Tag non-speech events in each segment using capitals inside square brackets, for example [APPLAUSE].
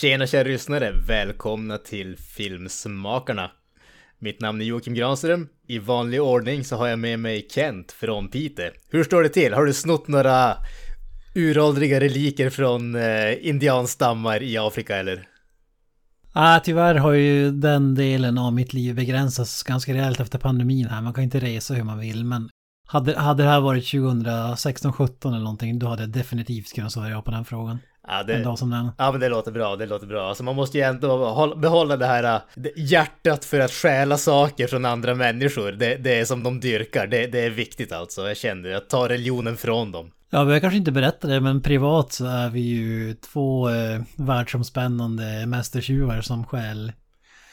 Tjena kära lyssnare! Välkomna till Filmsmakarna! Mitt namn är Joakim Granström. I vanlig ordning så har jag med mig Kent från Pite. Hur står det till? Har du snott några uråldriga reliker från eh, indianstammar i Afrika eller? Ah, tyvärr har ju den delen av mitt liv begränsats ganska rejält efter pandemin här. Man kan inte resa hur man vill, men hade, hade det här varit 2016-17 eller någonting, då hade jag definitivt kunnat svara ja på den frågan. Ja, det, En dag som den. ja men det låter bra, det låter bra. Alltså man måste ju ändå hålla- behålla det här äh, hjärtat för att stjäla saker från andra människor. Det, det är som de dyrkar, det, det är viktigt alltså. Jag känner att ta religionen från dem. Ja, vi har kanske inte berättat det, men privat så är vi ju två eh, världsomspännande mästertjuvar som stjäl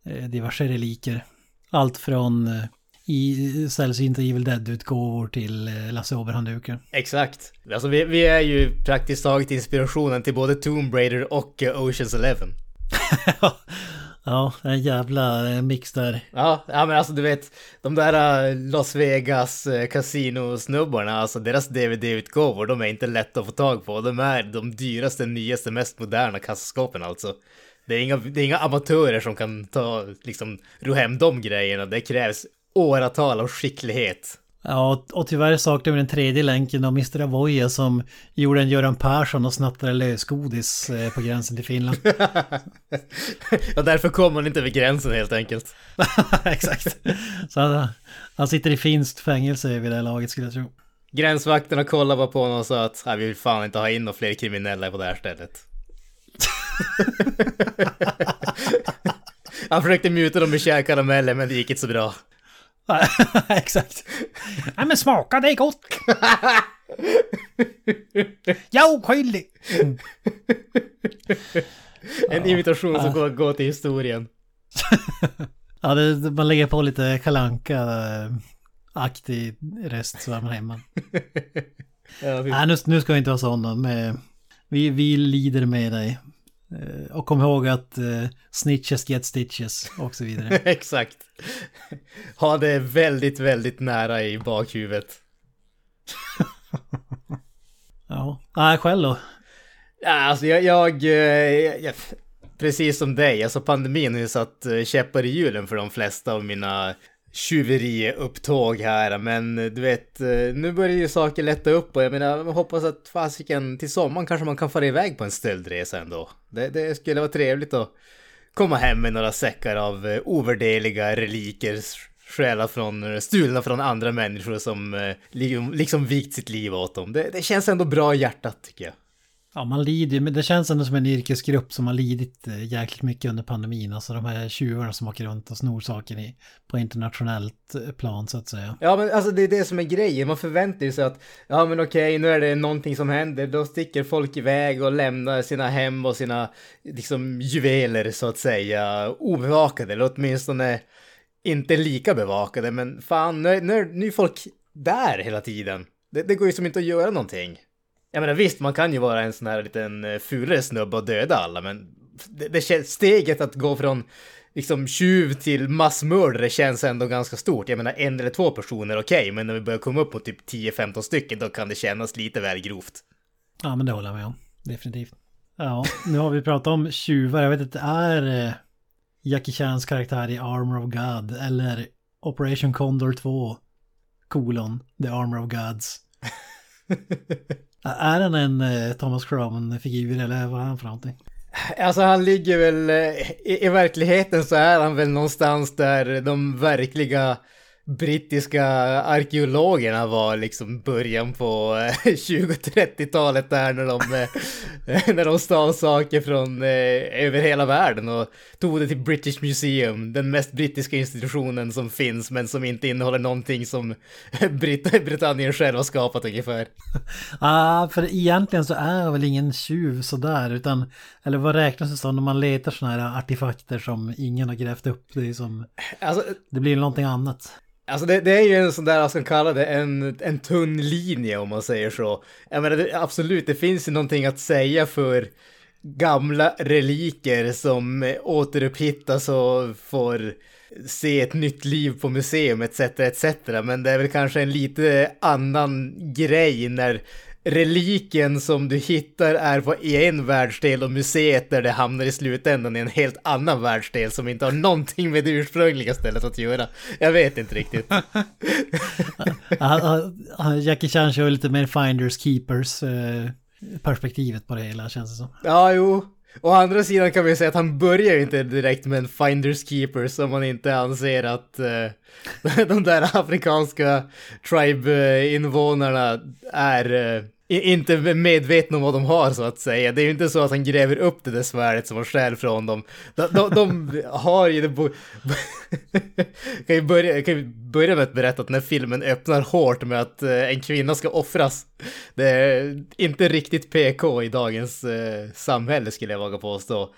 eh, diverse reliker. Allt från eh, i sällsynta Evil Dead-utgåvor till eh, Lasse Åberg-handdukar. Exakt. Alltså vi, vi är ju praktiskt taget inspirationen till både Tomb Raider och eh, Oceans Eleven. [LAUGHS] ja, en jävla eh, mix där. Ja, ja men alltså du vet, de där Las Vegas kasinosnubbarna, alltså deras DVD-utgåvor, de är inte lätta att få tag på. De är de dyraste, nyaste, mest moderna kassaskåpen alltså. Det är, inga, det är inga amatörer som kan ta, liksom, ro hem de grejerna. Det krävs åratal av skicklighet. Ja, och- tyvärr saknar vi den tredje länken av Mr. Avoya som gjorde en Göran Persson och snattade lösgodis eh, på gränsen till Finland. [LAUGHS] ja, därför kommer man inte över gränsen helt enkelt. [LAUGHS] Exakt. Så han, han sitter i finskt fängelse vid det här laget skulle jag tro. Gränsvakterna kollade bara på honom och sa att "Nej, vi vill fan inte ha in några fler kriminella på det här stället. [LAUGHS] Han försökte muta dem med kärkarameller men det gick inte så bra. [LAUGHS] Exakt. Nej men smaka, det är gott! [LAUGHS] Jag är oskyldig! En imitation som kommer gå till historien. [LAUGHS] Ja, det, man lägger på lite kalanka aktig röst så är man hemma. Ja, vi- Nej, nu, nu ska vi inte vara sådana. Men vi, vi lider med dig. Eh, Och kom ihåg att eh, snitches get stitches och så vidare. [LAUGHS] Exakt. Ha det väldigt, väldigt nära i bakhuvudet. [LAUGHS] Ja, nej själv då. Ja, alltså jag, jag, eh, jag, precis som dig, alltså pandemin har ju satt eh, käppar i hjulen för de flesta av mina tjuveriupptåg här, men du vet, eh, nu börjar ju saker lätta upp och jag menar, jag hoppas att fasiken till sommaren kanske man kan fara iväg på en stöldresa ändå. Det, det skulle vara trevligt att komma hem med några säckar av eh, ovärdeliga reliker stjäla från, eh, stulna från andra människor som liksom vikt sitt liv åt dem. Det, det känns ändå bra i hjärtat tycker jag. Ja, man lider ju, men det känns ändå som en yrkesgrupp som har lidit eh, jäkligt mycket under pandemin. Alltså de här tjuvarna som åker runt och snor saker i, på internationellt eh, plan så att säga. Ja men alltså det är det som är grejen, man förväntar sig att ja men okej nu är det någonting som händer, då sticker folk iväg och lämnar sina hem och sina liksom juveler så att säga obevakade eller åtminstone inte lika bevakade men fan nu är, nu är, nu är folk där hela tiden. Det, det går ju som inte att göra någonting. Jag menar visst, man kan ju vara en sån här liten eh, fulare snubbe och döda alla men det, det känns, steget att gå från liksom tjuv till massmördare känns ändå ganska stort. Jag menar en eller två personer okej, men när vi börjar komma upp på typ 10-15 stycken då kan det kännas lite väl grovt. Ja, men det håller jag med om. Definitivt. Ja, nu har vi pratat om tjuvar. Jag vet inte, är eh, Jackie Chans karaktär i Armor of God eller Operation Condor 2 kolon The Armor of Gods? [LAUGHS] är han en eh, Thomas Crown-figur eller vad är han för någonting? Alltså han ligger väl, eh, i, i verkligheten så är han väl någonstans där de verkliga brittiska arkeologerna var liksom början på [LAUGHS] 20-30-talet där när de, [LAUGHS] när de stal saker från över hela världen och tog det till British Museum, den mest brittiska institutionen som finns men som inte innehåller någonting som [LAUGHS] Brit Britannien själv har skapat ungefär. Ja, ah, för egentligen så är jag väl ingen tjuv sådär utan, eller vad räknas det som när man letar sådana här artefakter som ingen har grävt upp? Det är som, alltså, det blir någonting annat. Alltså det, det, är ju en sån där, vad ska man kalla det, en, en tunn linje om man säger så. Jag menar det, absolut, det finns ju någonting att säga för gamla reliker som återupphittas och får se ett nytt liv på museum etc. etc. Men det är väl kanske en lite annan grej när reliken som du hittar är på en världsdel och museet där det hamnar i slutändan i en helt annan världsdel som inte har någonting med det ursprungliga stället att göra. Jag vet inte riktigt. [LAUGHS] Jackie Chan kör lite mer finders keepers eh, perspektivet på det hela känns det som. Ja, jo. Å andra sidan kan vi säga att han börjar ju inte direkt med en finders keepers om man inte anser att uh, [LAUGHS] de där afrikanska tribe-invånarna är uh, inte medvetna om vad de har så att säga. Det är ju inte så att han gräver upp det där svärdet som han stjäl från dem. De, de, de har ju det... [LAUGHS] kan, ju börja, kan ju börja med att berätta att den här filmen öppnar hårt med att eh, en kvinna ska offras. Det är inte riktigt PK i dagens eh, samhälle skulle jag våga påstå.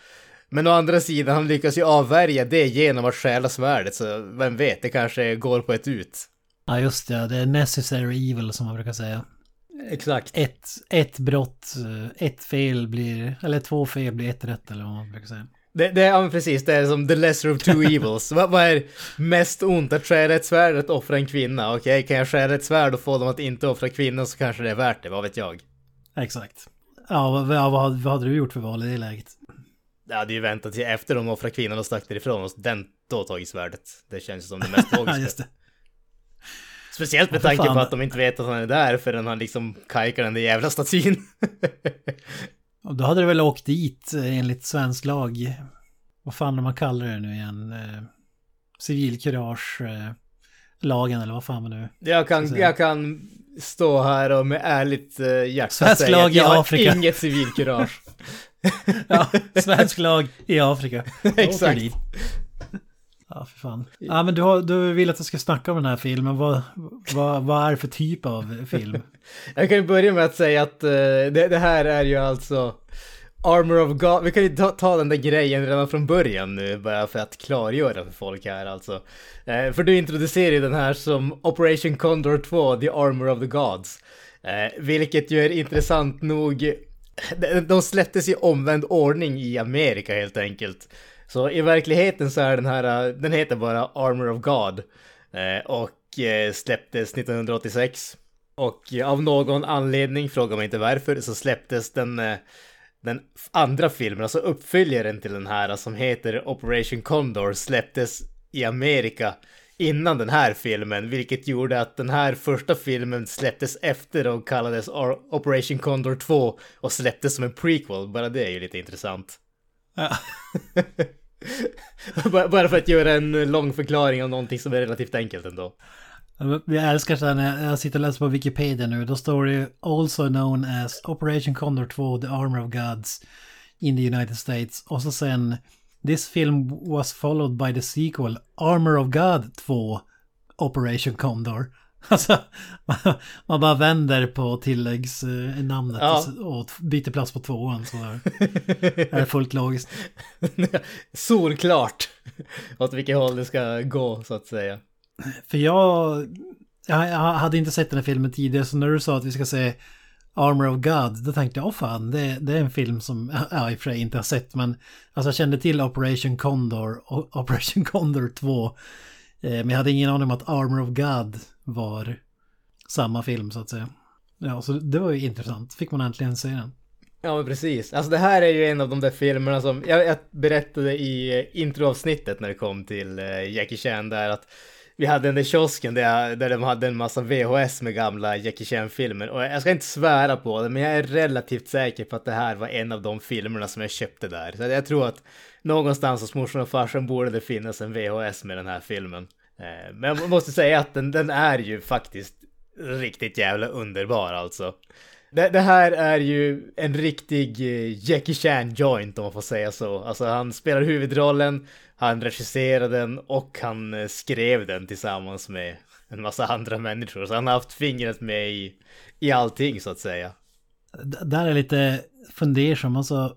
Men å andra sidan, han lyckas ju avvärja det genom att stjäla svärdet, så vem vet, det kanske går på ett ut. Ja, just det. Det är necessary evil som man brukar säga. Exakt. Ett, ett brott, ett fel blir, eller två fel blir ett rätt eller vad man brukar säga. Det, det, ja, precis, det är som the lesser of two [LAUGHS] evils. vad, vad är mest ont? Att stjäla ett svärd eller att offra en kvinna? Okej, okay, kan jag stjäla ett svärd och få dem att inte offra kvinnan så kanske det är värt det, vad vet jag? Exakt. Ja, vad, vad, vad hade du gjort för val i det läget? Jag hade ju väntat till efter de offrar kvinnan och stack därifrån och den då tagit svärdet. Det känns som det mest [LAUGHS] logiska. Just det. Speciellt med tanke på att de inte vet att han är där förrän han liksom kajkar den där jävla statyn. [LAUGHS] Och då hade du väl åkt dit eh, enligt svensk lag. Vad fan man kallar det nu igen? Eh, civilkurage eh, lagen eller vad fan man nu Jag kan, jag kan stå här och med ärligt hjärta svensk säga lag att jag i Afrika. har inget civilkurage. [LAUGHS] ja, svensk lag i Afrika. [LAUGHS] Exakt. Ja, för fan. Ja, men du, har, du vill att jag ska snacka om den här filmen. Vad, vad, vad är det för typ av film? [LAUGHS] jag kan ju börja med att säga att uh, det, det, här är ju alltså Armor of God. Vi kan ju ta, ta, den där grejen redan från början nu, bara för att klargöra för folk här alltså. Uh, för du introducerar ju den här som Operation Condor 2, The Armor of the Gods. Uh, vilket ju är intressant nog. De släpptes i omvänd ordning i Amerika helt enkelt. Så i verkligheten så är den här, den heter bara Armor of God. Eh, och eh, släpptes 1986. Och av någon anledning, fråga mig inte varför, så släpptes den, eh, den andra filmen, alltså uppföljaren till den här som heter Operation Condor, släpptes i Amerika innan den här filmen, vilket gjorde att den här första filmen släpptes efter och kallades Operation Condor 2 och släpptes som en prequel. Bara det är ju lite intressant. Ja. [LAUGHS] Bara för att göra en lång förklaring av någonting som är relativt enkelt ändå. Jag älskar så här när jag sitter och läser på Wikipedia nu. Då står det also known as Operation Condor 2, The Armor of Gods in the United States. Och så sen This film was followed by the sequel Armor of God 2 Operation Condor. [LAUGHS] Alltså, man bara vänder på tilläggsnamnet ja. och byter plats på tvåan så är det fullt logiskt. [LAUGHS] Solklart åt vilket håll det ska gå så att säga. För jag, jag hade inte sett den här filmen tidigare så när du sa att vi ska se Armor of God, då tänkte jag, åh fan, det, det, är en film som [LAUGHS] jag i och för sig inte har sett, men alltså jag kände till Operation Condor och Operation Condor 2. Eh, men jag hade ingen aning om att Armor of God var samma film så att säga. Ja, så det var ju intressant. Fick man äntligen se den. Ja men precis. Alltså det här är ju en av de där filmerna som, jag, jag berättade i eh, introavsnittet när det kom till eh, Jackie Chan där att vi hade den där kiosken där, där de hade en massa VHS med gamla Jackie Chan-filmer. Och jag ska inte svära på det, men jag är relativt säker på att det här var en av de filmerna som jag köpte där. Så jag tror att någonstans hos morsan och farsan borde det finnas en VHS med den här filmen. Eh, men jag måste säga att den, den är ju faktiskt riktigt jävla underbar alltså. Det, det här är ju en riktig eh, Jackie Chan joint om man får säga så. Alltså han spelar huvudrollen, han regisserade den och han eh, skrev den tillsammans med en massa andra människor. Så han har haft fingret med i, i allting så att säga. D- där är lite fundersam. Alltså,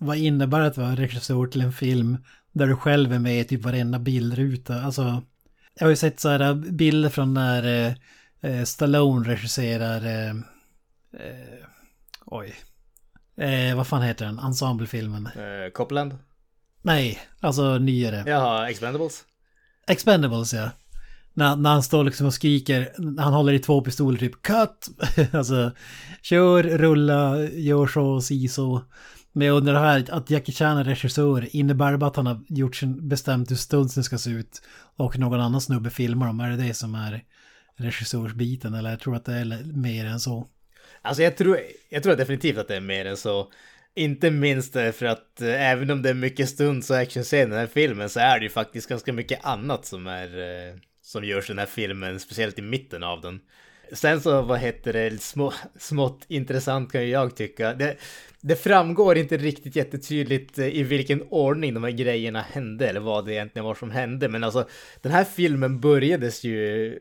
vad innebär det att vara regissör till en film där du själv är med i typ varenda bildruta? Alltså, jag har ju sett så här bilder från när eh, eh, Stallone regisserar... Eh, eh, oj. Eh, vad fan heter den? Ensemblefilmen. Eh, Copland? Nej, alltså nyare. Jaha, Expendables? Expendables ja. När, när han står liksom och skriker, han håller i två pistoler typ cut! [LAUGHS] alltså, kör, rulla, gör så, si så. Men jag undrar här, att Jackie Chan är regissör, innebär det bara att han har gjort sin, bestämt hur stunsen ska se ut och någon annan snubbe filmar dem? Är det det som är regissörsbiten eller jag tror att det är mer än så? Alltså jag tror, jag tror definitivt att det är mer än så. Inte minst för att eh, även om det är mycket stunds och actionscener i den här filmen så är det ju faktiskt ganska mycket annat som är eh, som görs i den här filmen, speciellt i mitten av den. Sen så, vad heter det, små, smått intressant kan ju jag tycka. Det, det framgår inte riktigt jättetydligt eh, i vilken ordning de här grejerna hände eller vad det egentligen var som hände. Men alltså, den här filmen börjades ju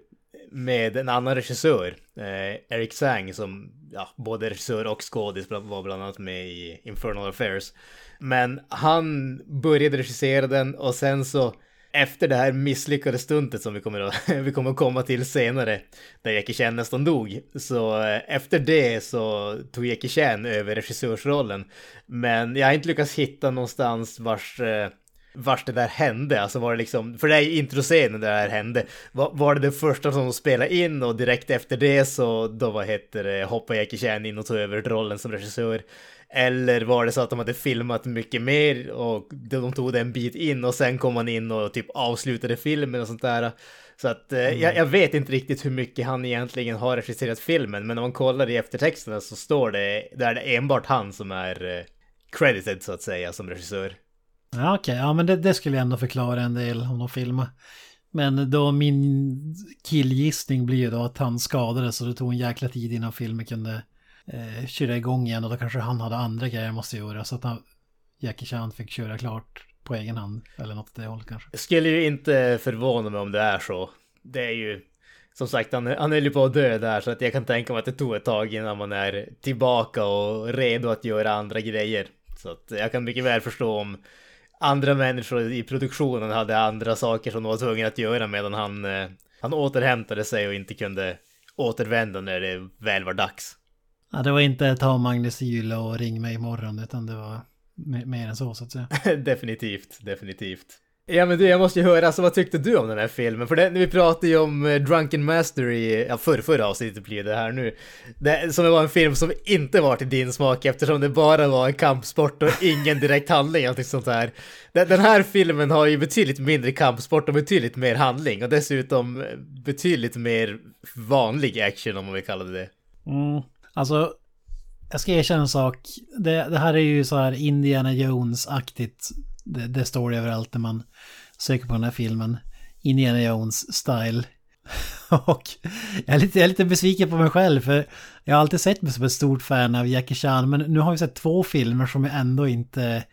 med en annan regissör, eh, Eric Sang, som ja, både regissör och skådis var bland annat med i Infernal Affairs. Men han började regissera den och sen så efter det här misslyckade stuntet som vi kommer att, [LAUGHS] vi kommer att komma till senare, där Jackie Chan nästan dog, så eh, efter det så tog Jackie Chan över regissörsrollen. Men jag har inte lyckats hitta någonstans vars eh, vars det där hände, alltså var det liksom, för det är ju introscenen där det här hände, var, var det det första som de spelade in och direkt efter det så då vad heter det, hoppade Jackie Chan in och tog över rollen som regissör. Eller var det så att de hade filmat mycket mer och de tog det en bit in och sen kom han in och typ avslutade filmen och sånt där. Så att eh, jag, jag, vet inte riktigt hur mycket han egentligen har regisserat filmen, men om man kollar i eftertexterna så står det, där är det enbart han som är eh, credited så att säga som regissör. Ja, okej. Okay. Ja, men det, det, skulle ändå förklara en del om de filmar. Men då min killgissning blir ju då att han skadades och det tog en jäkla tid innan filmen kunde eh, köra igång igen och då kanske han hade andra grejer han måste göra så att han, Jackie Chan fick köra klart på egen hand eller något åt det hållet kanske. Jag skulle ju inte förvåna mig om det är så. Det är ju som sagt, han, han höll ju på att dö där så att jag kan tänka mig att det tog ett tag innan man är tillbaka och redo att göra andra grejer. Så att jag kan mycket väl förstå om andra människor i produktionen hade andra saker som de var tvungna att göra medan han, eh, han återhämtade sig och inte kunde återvända när det väl var dags. Ja, det var inte ta magnesyl och ring mig imorgon utan det var mer än så så att säga. [LAUGHS] definitivt, definitivt. Ja men du, jag måste ju höra, alltså vad tyckte du om den här filmen? För det, vi pratade ju om eh, Drunken Master i, ja förr, förra avsnittet blir det här nu. Det, som var en film som inte var till din smak eftersom det bara var en kampsport och ingen direkt handling och sånt där. Den, den här filmen har ju betydligt mindre kampsport och betydligt mer handling och dessutom eh, betydligt mer vanlig action om man vill kalla det det. Mm. Alltså, jag ska erkänna en sak. Det, det här är ju så här Indiana Jones-aktigt. Det, det står överallt när man söker på den här filmen. Indiana Jones-style. [LAUGHS] Och jag är, lite, jag är lite besviken på mig själv för jag har alltid sett mig som ett stort fan av Jackie Chan men nu har vi sett två filmer som jag ändå inte...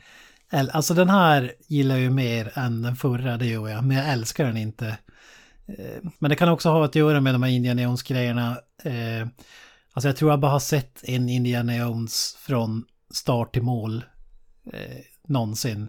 Alltså den här gillar jag ju mer än den förra, det gör jag, men jag älskar den inte. Eh, men det kan också ha att göra med de här Indiana Jones-grejerna. Eh, alltså jag tror jag bara har sett en Indiana Jones från start till mål eh, någonsin.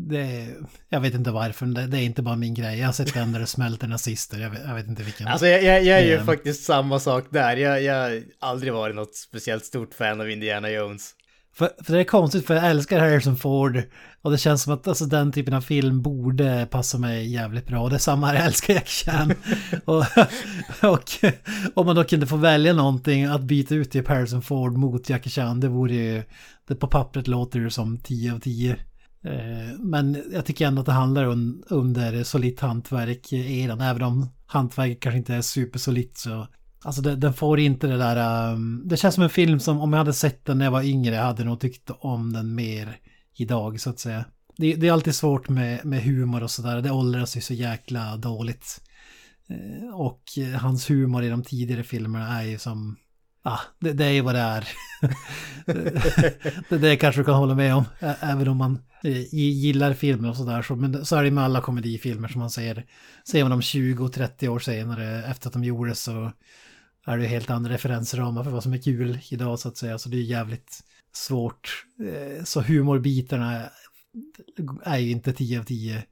Det, jag vet inte varför, det, det, är inte bara min grej. Jag har sett den där det smälter nazister, jag vet, jag vet inte vilken. Alltså jag, jag, jag är ju faktiskt samma sak där. Jag, har aldrig varit något speciellt stort fan av Indiana Jones. För, för det är konstigt för jag älskar Harrison Ford och det känns som att alltså, den typen av film borde passa mig jävligt bra. Och det är samma här, jag älskar Jackie Chan. [LAUGHS] och, och om man då kunde få välja någonting att byta ut Harrison Ford mot Jackie Chan, det vore ju, det på pappret låter det som 10 av 10. Eh, men jag tycker ändå att det handlar un, under solitt hantverk eran, även om hantverket kanske inte är supersolitt så Alltså det, den får inte det där... Um, det känns som en film som om jag hade sett den när jag var yngre jag hade nog tyckt om den mer idag så att säga. Det, det är alltid svårt med, med humor och sådär. Det åldras ju så jäkla dåligt. Eh, och hans humor i de tidigare filmerna är ju som ah, det, det är ju vad det är. [LAUGHS] det, det kanske du kan hålla med om, även om man eh, gillar filmer och sådär. Så, men så är det med alla komedifilmer som man ser. Ser man dem 20-30 år senare efter att de gjordes så är det helt andra referensramar för vad som är kul idag så att säga. Så det är jävligt svårt. Eh, så humorbitarna är ju inte 10 av 10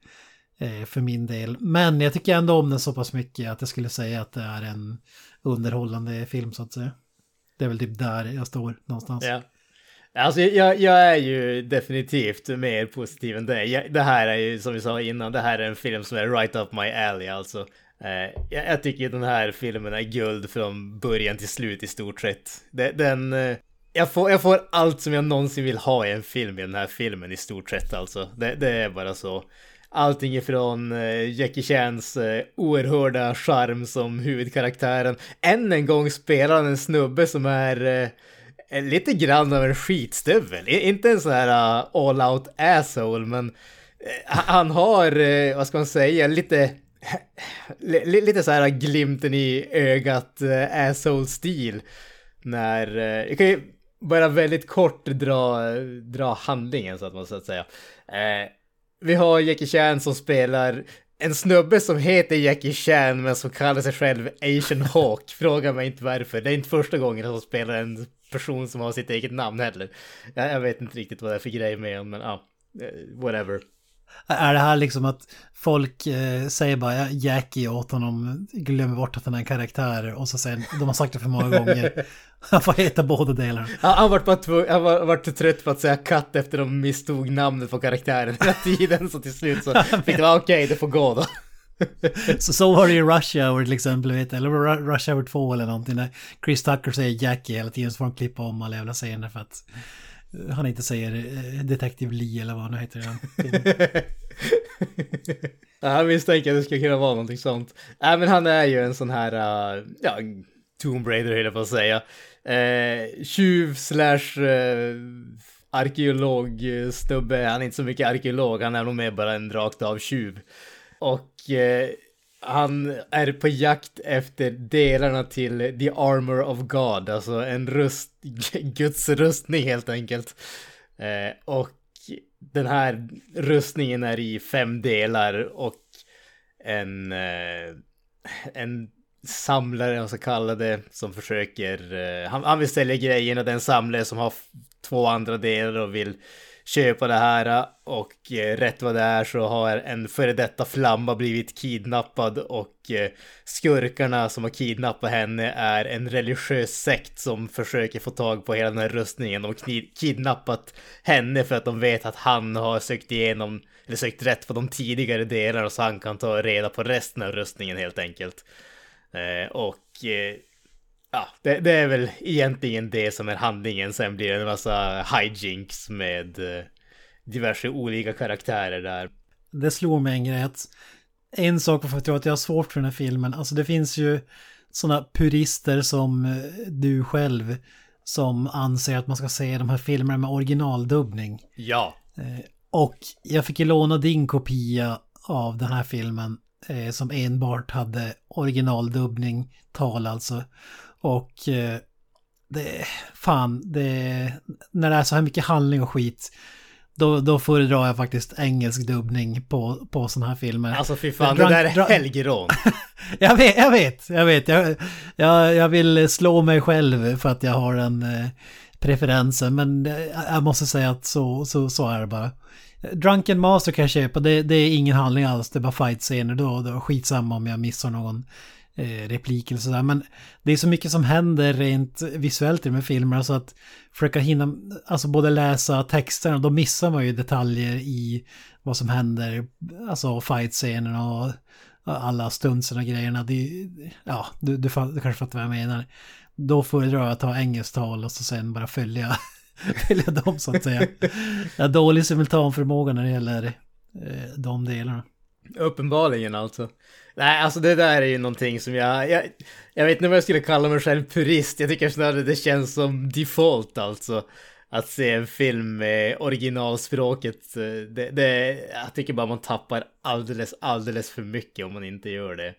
eh, för min del. Men jag tycker ändå om den så pass mycket att jag skulle säga att det är en underhållande film så att säga. Det är väl typ där jag står någonstans. Ja. Alltså jag, jag är ju definitivt mer positiv än dig. Det här är ju som vi sa innan, det här är en film som är right up my alley alltså. Eh, jag, jag tycker den här filmen är guld från början till slut i stort sett. Den, eh, jag får, jag får allt som jag någonsin vill ha i en film i den här filmen i stort sett alltså. Det, det är bara så. Allting ifrån eh, Jackie Chans eh, oerhörda charm som huvudkaraktären. Än en gång spelar han en snubbe som är eh, lite grann av en skitstövel. Inte en sån här all out asshole, men han har, vad ska man säga, lite [LAUGHS] lite så här glimten i ögat asshole-stil. När, jag kan ju bara väldigt kort dra, dra handlingen så att man så att säga. Vi har Jackie Chan som spelar en snubbe som heter Jackie Chan men som kallar sig själv Asian Hawk. [LAUGHS] Fråga mig inte varför. Det är inte första gången han spelar en person som har sitt eget namn heller. Jag, jag vet inte riktigt vad det är för grej med honom men ja, uh, whatever. Är det här liksom att folk eh, säger bara Jackie åt honom, glömmer bort att han är en karaktär och så säger de har sagt det för många gånger. [LAUGHS] Han får heta båda delarna. Ja, han vart bara han var, vart trött på att säga katt efter de misstog namnet på karaktären hela tiden så till slut så [LAUGHS] fick det vara okej, okay, det får gå då. [LAUGHS] så så var det i Rush Hour till exempel, vet, eller Rush Hour 2 eller någonting. När Chris Tucker säger Jackie hela tiden så får de klippa om alla jävla scener för att Eh, han inte säger eh, Detective Detektiv Lee eller vad han heter. han. [LAUGHS] jag misstänker att det skulle kunna vara någonting sånt. Nej, men han är ju en sån här, uh, ja, Tomb Raider höll jag på att säga. Uh, tjuv slash uh, arkeolog. Han är inte så mycket arkeolog, han är nog mer bara en rakt av tjuv. Och han är på jakt efter delarna till The Armor of God, alltså en rust, [LAUGHS] Guds rustning helt enkelt. Eh, och den här rustningen är i fem delar och en, eh, en samlare, jag kalla det, som försöker, eh, han, han vill sälja grejerna, den samlare som har två andra delar och vill köpa det här och eh, rätt vad det är så har en före detta flamma blivit kidnappad och eh, skurkarna som har kidnappat henne är en religiös sekt som försöker få tag på hela den här rustningen. De har kidnappat henne för att de vet att han har sökt igenom eller sökt rätt på de tidigare delarna så han kan ta reda på resten av rustningen helt enkelt. Eh, och Ja, det, det, är väl egentligen det som är handlingen. Sen blir det en massa hijinks med eh, diverse olika karaktärer där. Det slår mig en grej att en sak för att jag tror att jag har svårt för den här filmen, alltså det finns ju sådana purister som eh, du själv som anser att man ska se de här filmerna med originaldubbning. Ja. Eh, och jag fick ju låna din kopia av den här filmen som enbart hade originaldubbning, tal alltså. Och eh, det, fan, det, när det är så här mycket handling och skit, då, då föredrar jag faktiskt engelsk dubbning på, på sådana här filmer. Alltså fy fan, drunk, det där är helgerån. [LAUGHS] jag vet, jag vet, jag vet. Jag, jag, jag vill slå mig själv för att jag har den eh, preferensen, men eh, jag måste säga att så, så, så är det bara. Drunken Master kan jag köpa, det, det är ingen handling alls, det är bara fight-scener. Då, då skitsamma om jag missar någon Eh, replik eller sådär. Men det är så mycket som händer rent visuellt i de här filmerna så att försöka hinna, alltså både läsa texterna, då missar man ju detaljer i vad som händer, alltså fight-scenerna och alla stunsen och grejerna. Det, ja, du, du, du kanske fattar vad jag menar. Då föredrar jag att ta engelskt tal och så sen bara följa, [LAUGHS] följa dem så att säga. Jag har dålig simultanförmåga när det gäller eh, de delarna. Uppenbarligen alltså. Nej, alltså det där är ju någonting som jag, jag, jag vet inte vad jag skulle kalla mig själv purist. Jag tycker snarare det känns som default alltså. Att se en film med originalspråket. Det, det, jag tycker bara man tappar alldeles, alldeles för mycket om man inte gör det.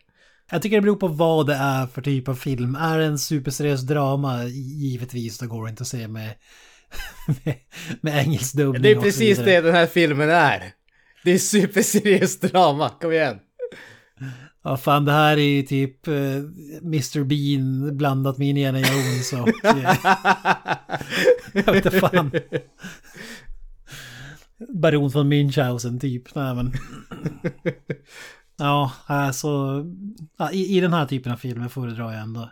Jag tycker det beror på vad det är för typ av film. Är det en superseriös drama, givetvis, då går det inte att se med, [LAUGHS] med, med engelsk dubbning. Det är precis det den här filmen är. Det är superseriöst drama, kom igen. Ja, fan det här är ju typ eh, Mr Bean blandat med Indiana Jones och... [LAUGHS] eh, jag vet inte fan. Baron von Münchhausen typ. Nej men... [LAUGHS] Ja, alltså... Ja, i, I den här typen av filmer föredrar jag ändå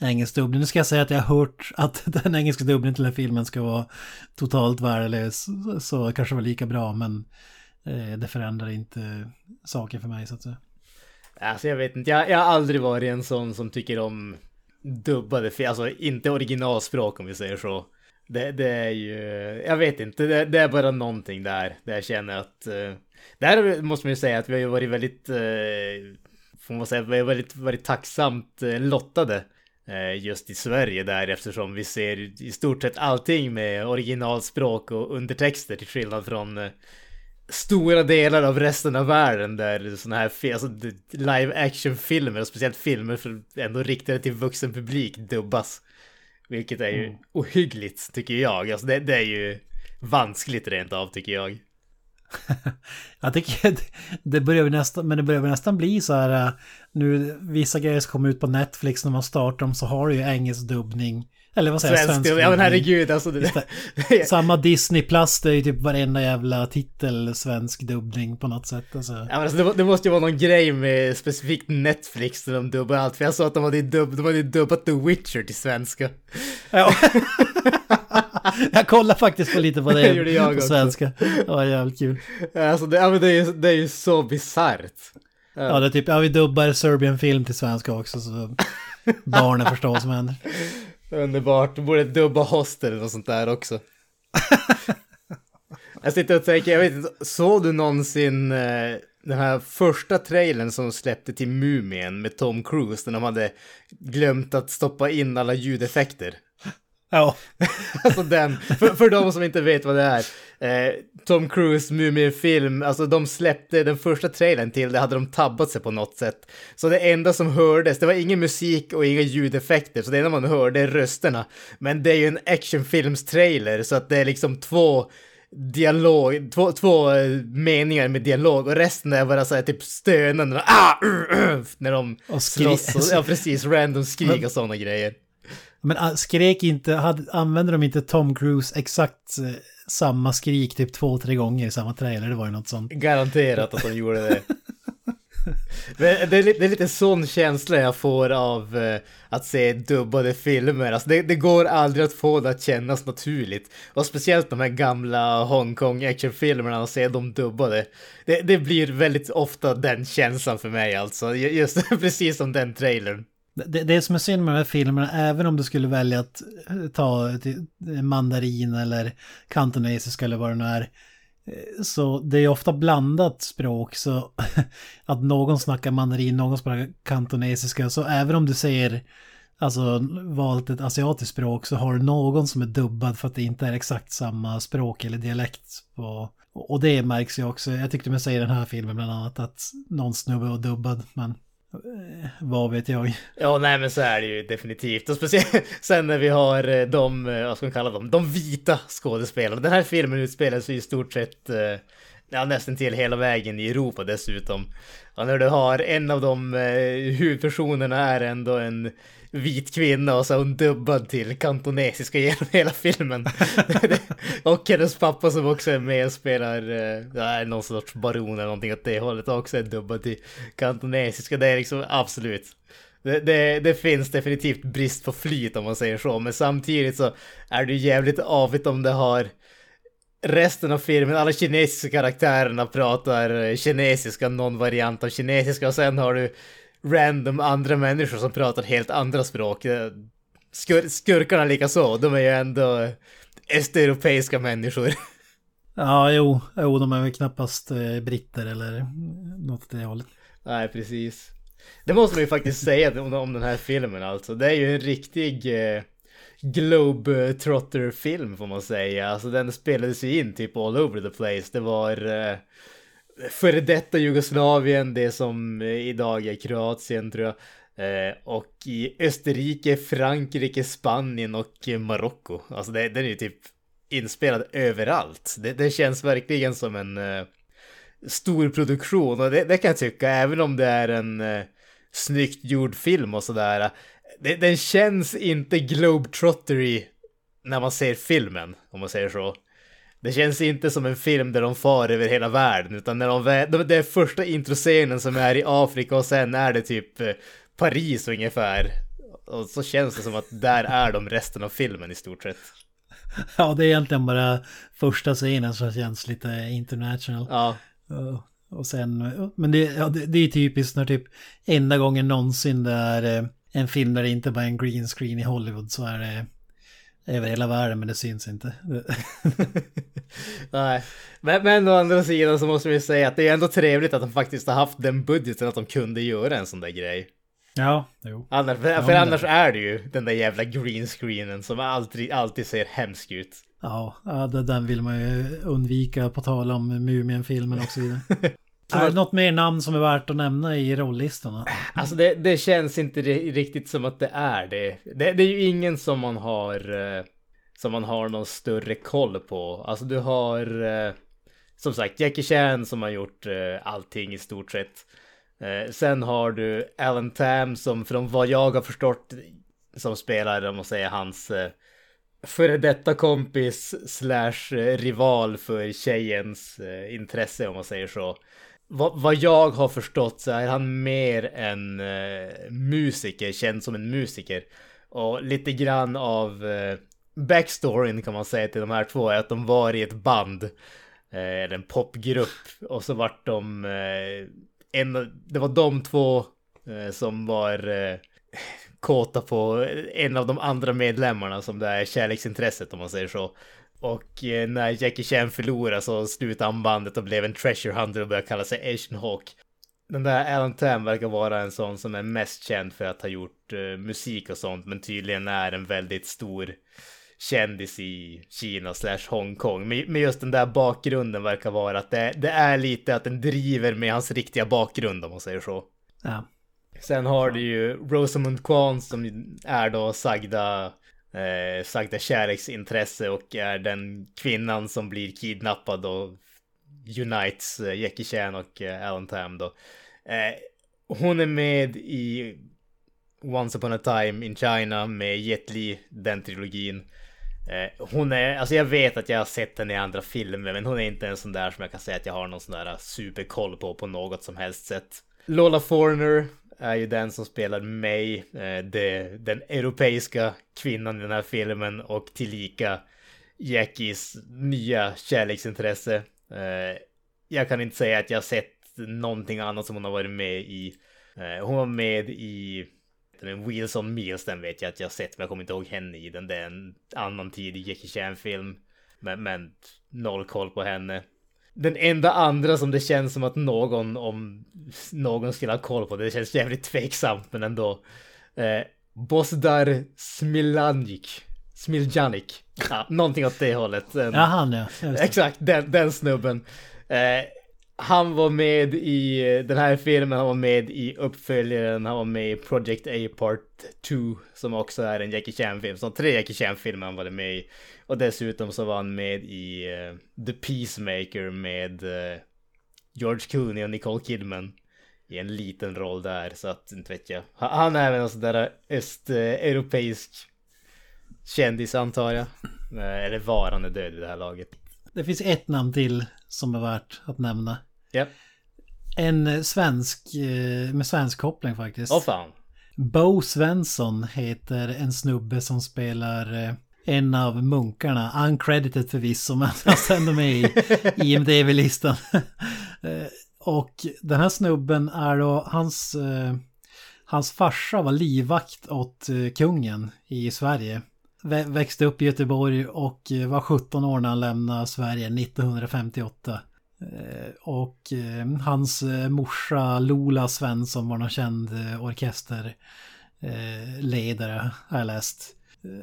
engelsk dubbning. Nu ska jag säga att jag har hört att [LAUGHS] den engelska dubbningen till den här filmen ska vara totalt värdelös. Så, så kanske var lika bra men eh, det förändrar inte saken för mig så att säga. Alltså jag vet inte, jag, jag har aldrig varit en sån som tycker om dubbade film, alltså inte originalspråk om vi säger så. Det, det är ju, jag vet inte, det, det är bara någonting där, där jag känner att... Uh, där måste man ju säga att vi har ju varit väldigt, uh, får man säga, vi har varit, varit tacksamt uh, lottade. Just i Sverige där eftersom vi ser i stort sett allting med originalspråk och undertexter till skillnad från stora delar av resten av världen där såna här alltså, live action filmer och speciellt filmer för ändå riktade till vuxen publik dubbas. Vilket är ju Mm. ohyggligt tycker jag. Alltså det, det är ju vanskligt rent av tycker jag. [LAUGHS] Jag tycker det- börjar nästan, men det börjar nästan bli så här äh, nu vissa grejer som kommer ut på Netflix när man startar dem så har du ju engelsk dubbning. Eller vad säger jag? Svensk, ja men herregud alltså. Det, [LAUGHS] Samma Disney Plus, det är ju typ varenda jävla titel svensk dubbning på något sätt. Alltså. Ja, men alltså, det, det måste ju vara någon grej med specifikt Netflix när de dubbar allt. För jag sa att de hade, dubb, de hade dubbat The Witcher till svenska. Ja. [LAUGHS] jag kollar faktiskt på lite på [LAUGHS] det Det jag på också. svenska. Det var jävligt kul. Alltså det, ja, men det, är, ju- det är ju så bisarrt. Ja, det är typ, ja vi dubbar Serbian film till svenska också så barnen förstår vad som händer. Underbart, de borde dubba Hostel och sånt där också. [LAUGHS] jag sitter och tänker, jag vet inte, såg du någonsin eh, den här första trailern som släppte till Mumien med Tom Cruise när de hade glömt att stoppa in alla ljudeffekter? Ja, [LAUGHS] Alltså den, för, för de som inte vet vad det är. Eh, Tom Cruise Mumien-film, alltså de släppte den första trailern till det hade de tabbat sig på något sätt. Så det enda som hördes, det var ingen musik och inga ljudeffekter, så det enda man hörde är rösterna. Men det är ju en actionfilms-trailer, så att det är liksom två dialog, två, två eh, meningar med dialog och resten är bara så här typ stönande, ah, uh, [CLEARS THROAT] uh, när de Och slåss. Och, ja, precis, random skrik och sådana grejer. Men ah, skrek inte, hade, använde de inte Tom Cruise exakt eh, samma skrik typ två, tre gånger i samma trailer? Det var ju något sånt. Garanterat att de gjorde det. [LAUGHS] Det, är, li- det är lite sån känsla jag får av eh, att se dubbade filmer. Alltså det, det går aldrig att få det att kännas naturligt. Och speciellt de här gamla Hongkong actionfilmerna och se dem dubbade. Det, det blir väldigt ofta den känslan för mig alltså. Ju- Just [LAUGHS] precis som den trailern. Det, det som är synd med de här filmerna, även om du skulle välja att eh, ta eh, mandarin eller kantonesiska eller vad det nu är, eh, så det är ofta blandat språk, så [LAUGHS] att någon snackar mandarin, någon snackar kantonesiska, så även om du säger alltså valt ett asiatiskt språk så har du någon som är dubbad för att det inte är exakt samma språk eller dialekt. På, och det märks ju också, jag tyckte mig säger i den här filmen bland annat att någon snubbe var dubbad, men Eh, vad vet jag. Ja, nej men så är det ju definitivt. Och speciellt [LAUGHS] sen när vi har eh, de, eh, vad ska man kalla dem, de vita skådespelarna. Den här filmen utspelar sig i stort sett, ja nästan till hela vägen i Europa dessutom. Och när du har en av de eh, huvudpersonerna är ändå en vit kvinna och så är hon dubbad till kantonesiska genom [LAUGHS] hela filmen. [LAUGHS] och hennes pappa som också är med och spelar, eh, någon sorts baron eller någonting åt det hållet också är dubbad till kantonesiska. Det är liksom absolut. Det, det, det finns definitivt brist på flyt om man säger så, men samtidigt så är det ju jävligt avigt om det har resten av filmen, alla kinesiska karaktärerna pratar eh, kinesiska, någon variant av kinesiska och sen har du random andra människor som pratar helt andra språk. Eh, Skur, skurkarna lika så, de är ju ändå östeuropeiska människor. [LAUGHS] Ja, jo, jo de är väl knappast eh, britter eller något åt det hållet. Nej, precis. Det måste man ju faktiskt säga om, om den här filmen alltså. Det är ju en riktig eh, Globetrotter-film får man säga. Alltså den spelades ju in typ all over the place. Det var... Eh, före detta Jugoslavien, det som eh, idag är Kroatien tror jag. Eh, och i Österrike, Frankrike, Spanien och Marocko. Alltså det, den är ju typ inspelad överallt. Det, det känns verkligen som en eh, stor produktion och det, det, kan jag tycka, även om det är en eh, snyggt gjord film och sådär. Det, den känns inte globetrottery när man ser filmen, om man säger så. Det känns inte som en film där de far över hela världen, utan när de, det är första introscenen som är i Afrika och sen är det typ uh, Paris ungefär. Och så känns det som att där är de resten av filmen i stort sett. Ja, det är egentligen bara första scenen som känns lite international. Ja. Och sen, men det, ja, det, det är typiskt när typ enda gången någonsin det är eh, en film där det inte bara är en green screen i Hollywood så är det över hela världen men det syns inte. [LAUGHS] Nej, men, men å andra sidan så måste vi säga att det är ändå trevligt att de faktiskt har haft den budgeten att de kunde göra en sån där grej. Ja, jo. Annars, för, ja, för annars är det ju den där jävla green screenen som alltid, alltid ser hemsk ut. Ja, ja den vill man ju undvika på tal om Mumien-filmen och så vidare. [LAUGHS] Är det något mer namn som är värt att nämna i rolllistorna? Alltså det, det känns inte riktigt som att det är det. det. det. är ju ingen som man har eh, som man har någon större koll på. Alltså du har eh, som sagt Jackie Chan som har gjort eh, allting i stort sett. Sen har du Alan Tam som från vad jag har förstått som spelar, om man säger hans före detta kompis slash rival för tjejens intresse om man säger så vad, vad jag har förstått så är han mer en eh, musiker, känd som en musiker. Och lite grann av eh, backstoryn kan man säga till de här två är att de var i ett band. Eh, eller en popgrupp. Och så vart de eh, en, det var de två eh, som var eh, kåta på en av de andra medlemmarna som det är kärleksintresset om man säger så. Och eh, när Jackie Chan förlorade så slutade han bandet och blev en treasure hunter och började kalla sig Asian Hawk. Den där Alan Tam verkar vara en sån som är mest känd för att ha gjort uh, musik och sånt, men tydligen är en väldigt stor kändis i Kina slash Hongkong. Men, just den där bakgrunden verkar vara att det, det, är lite att den driver med hans riktiga bakgrund om man säger så. Ja. Sen har du ju Rosamund Kwan som är då sagda, eh, sagda kärleksintresse och är den kvinnan som blir kidnappad och unites eh, Jackie Chan och eh, Alan Tam då. Eh, hon är med i Once upon a time in China med Jet Li, den trilogin. Eh, hon är, alltså jag vet att jag har sett henne i andra filmer men hon är inte en sån där som jag kan säga att jag har någon sån där superkoll på på något som helst sätt. Lola Forner är ju den som spelar mig, eh, det, den europeiska kvinnan i den här filmen och tillika Jackies nya kärleksintresse. Eh, jag kan inte säga att jag har sett någonting annat som hon har varit med i. Eh, hon var med i Wheels on Meals den vet jag att jag har sett men jag kommer inte ihåg henne i den. Det är en annan tidig Jackie Chan film. Men, men noll koll på henne. Den enda andra som det känns som att någon om någon skulle ha koll på, det känns jävligt tveksamt men ändå. Eh, Bosdar Smilanik. Smiljanik. Ja, någonting åt det hållet. En, ja, han ja. Exakt, den, den snubben. Eh, han var med i den här filmen, han var med i uppföljaren, han var med i Project A Part 2 som också är en Jackie Chan-film. Så tre Jackie Chan-filmer han var med i. Och dessutom så var han med i uh, The Peacemaker med uh, George Clooney och Nicole Kidman. I en liten roll där, så att inte vet jag. Han är även en sån där östeuropeisk kändis antar jag. Eh, eller var han är död i det här laget. Det finns ett namn till som är värt att nämna. Yep. En svensk, eh, med svensk koppling faktiskt. Åh oh, fan. Bo Svensson heter en snubbe som spelar eh, en av munkarna. Uncredited förvisso, men han [LAUGHS] ändå med i IMDB-listan. [LAUGHS] Eh, och den här snubben är då, hans, hans farsa var livvakt åt kungen i Sverige. Växte upp i Göteborg och var 17 år när han lämnade Sverige 1958. Eh, och eh, hans eh, morsa Lola Svensson var någon känd orkesterledare har jag läst.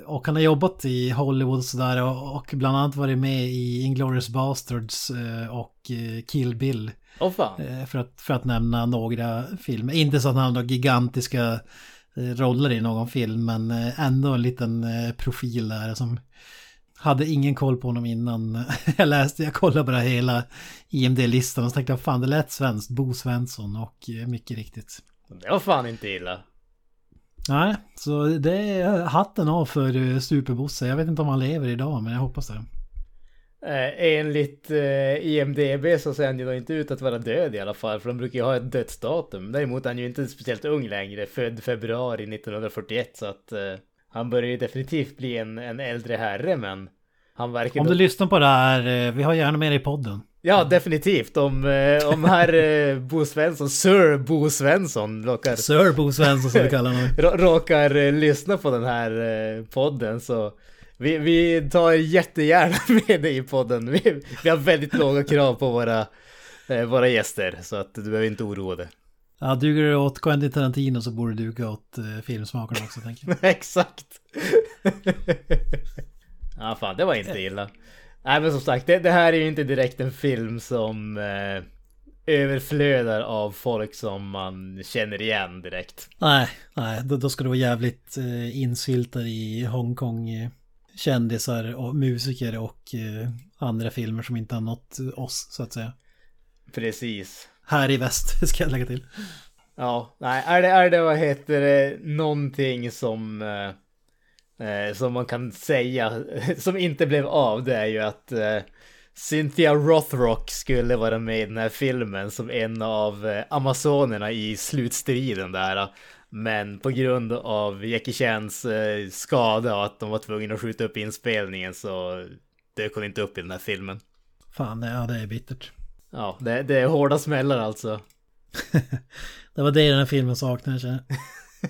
Och han har jobbat i Hollywood och sådär och, bland annat varit med i Inglourious Basterds och Kill Bill. Åh fan. För att, för att nämna några filmer. Inte så att han har några gigantiska roller i någon film, men ändå en liten profil där som hade ingen koll på honom innan [LAUGHS] jag läste, jag kollade bara hela IMD-listan och så tänkte jag fan det lät svenskt, Bo Svensson och eh, mycket riktigt. Det var fan inte illa. Nej, så det är hatten av för eh, Superbosse. Jag vet inte om han lever idag, men jag hoppas det. Eh, enligt eh, IMDB så ser han ju då inte ut att vara död i alla fall, för de brukar ju ha ett dödsdatum. Däremot är han ju inte speciellt ung längre, född februari 1941, så att eh, han börjar ju definitivt bli en, en äldre herre, men han verkar... Om då- du lyssnar på det här, eh, vi har gärna med dig i podden. Ja, definitivt. Om, eh, om herr eh, Bo Svensson, Sir Bo Svensson, råkar, Sir Bo Svensson som vi kallar honom. [LAUGHS] rå- råkar lyssna på den här podden så vi, vi tar jättegärna [LAUGHS] med dig i podden. Vi, vi har väldigt låga krav på våra, våra gäster så att du behöver inte oroa dig. Ja, duger det åt Quentin Tarantino så borde det duga åt eh, filmsmakarna också tänker jag. [LAUGHS] Exakt. [LAUGHS] ja, fan, det var inte illa. Nej, men som sagt, det, det här är ju inte direkt en film som eh, överflödar av folk som man känner igen direkt. Nej, nej, då, då ska det vara jävligt eh, insyltad i Hongkong eh, kändisar och musiker och eh, andra filmer som inte har nått oss så att säga. Precis. Här i väst [LAUGHS] ska jag lägga till. Ja, nej, är det, är det vad heter det, någonting som, eh, eh, som man kan säga, [LAUGHS] som inte blev av, det är ju att eh, Cynthia Rothrock skulle vara med i den här filmen som en av eh, amazonerna i slutstriden där. Men på grund av Jackie Chans eh, skada och att de var tvungna att skjuta upp inspelningen så dök hon inte upp i den här filmen. Fan, ja det är bittert. Ja, det, det är hårda smällar alltså. [LAUGHS] Det var det den här filmen saknade.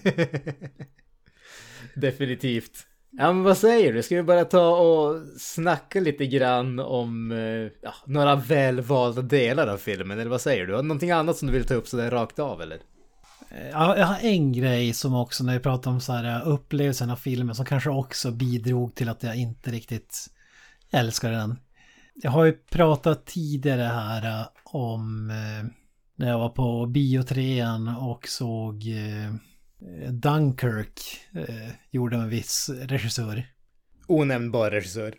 [LAUGHS] Definitivt. Ja men vad säger du? Ska vi bara ta och snacka lite grann om eh, ja, några välvalda delar av filmen? Eller vad säger du? Har du någonting annat som du vill ta upp sådär rakt av eller? Ja, jag har en grej som också när vi pratar om så här uh, upplevelsen av filmen som kanske också bidrog till att jag inte riktigt älskar den. Jag har ju pratat tidigare här uh, om uh, när jag var på biotrean och såg uh, Dunkirk gjorde en viss regissör. Onämnbar regissör.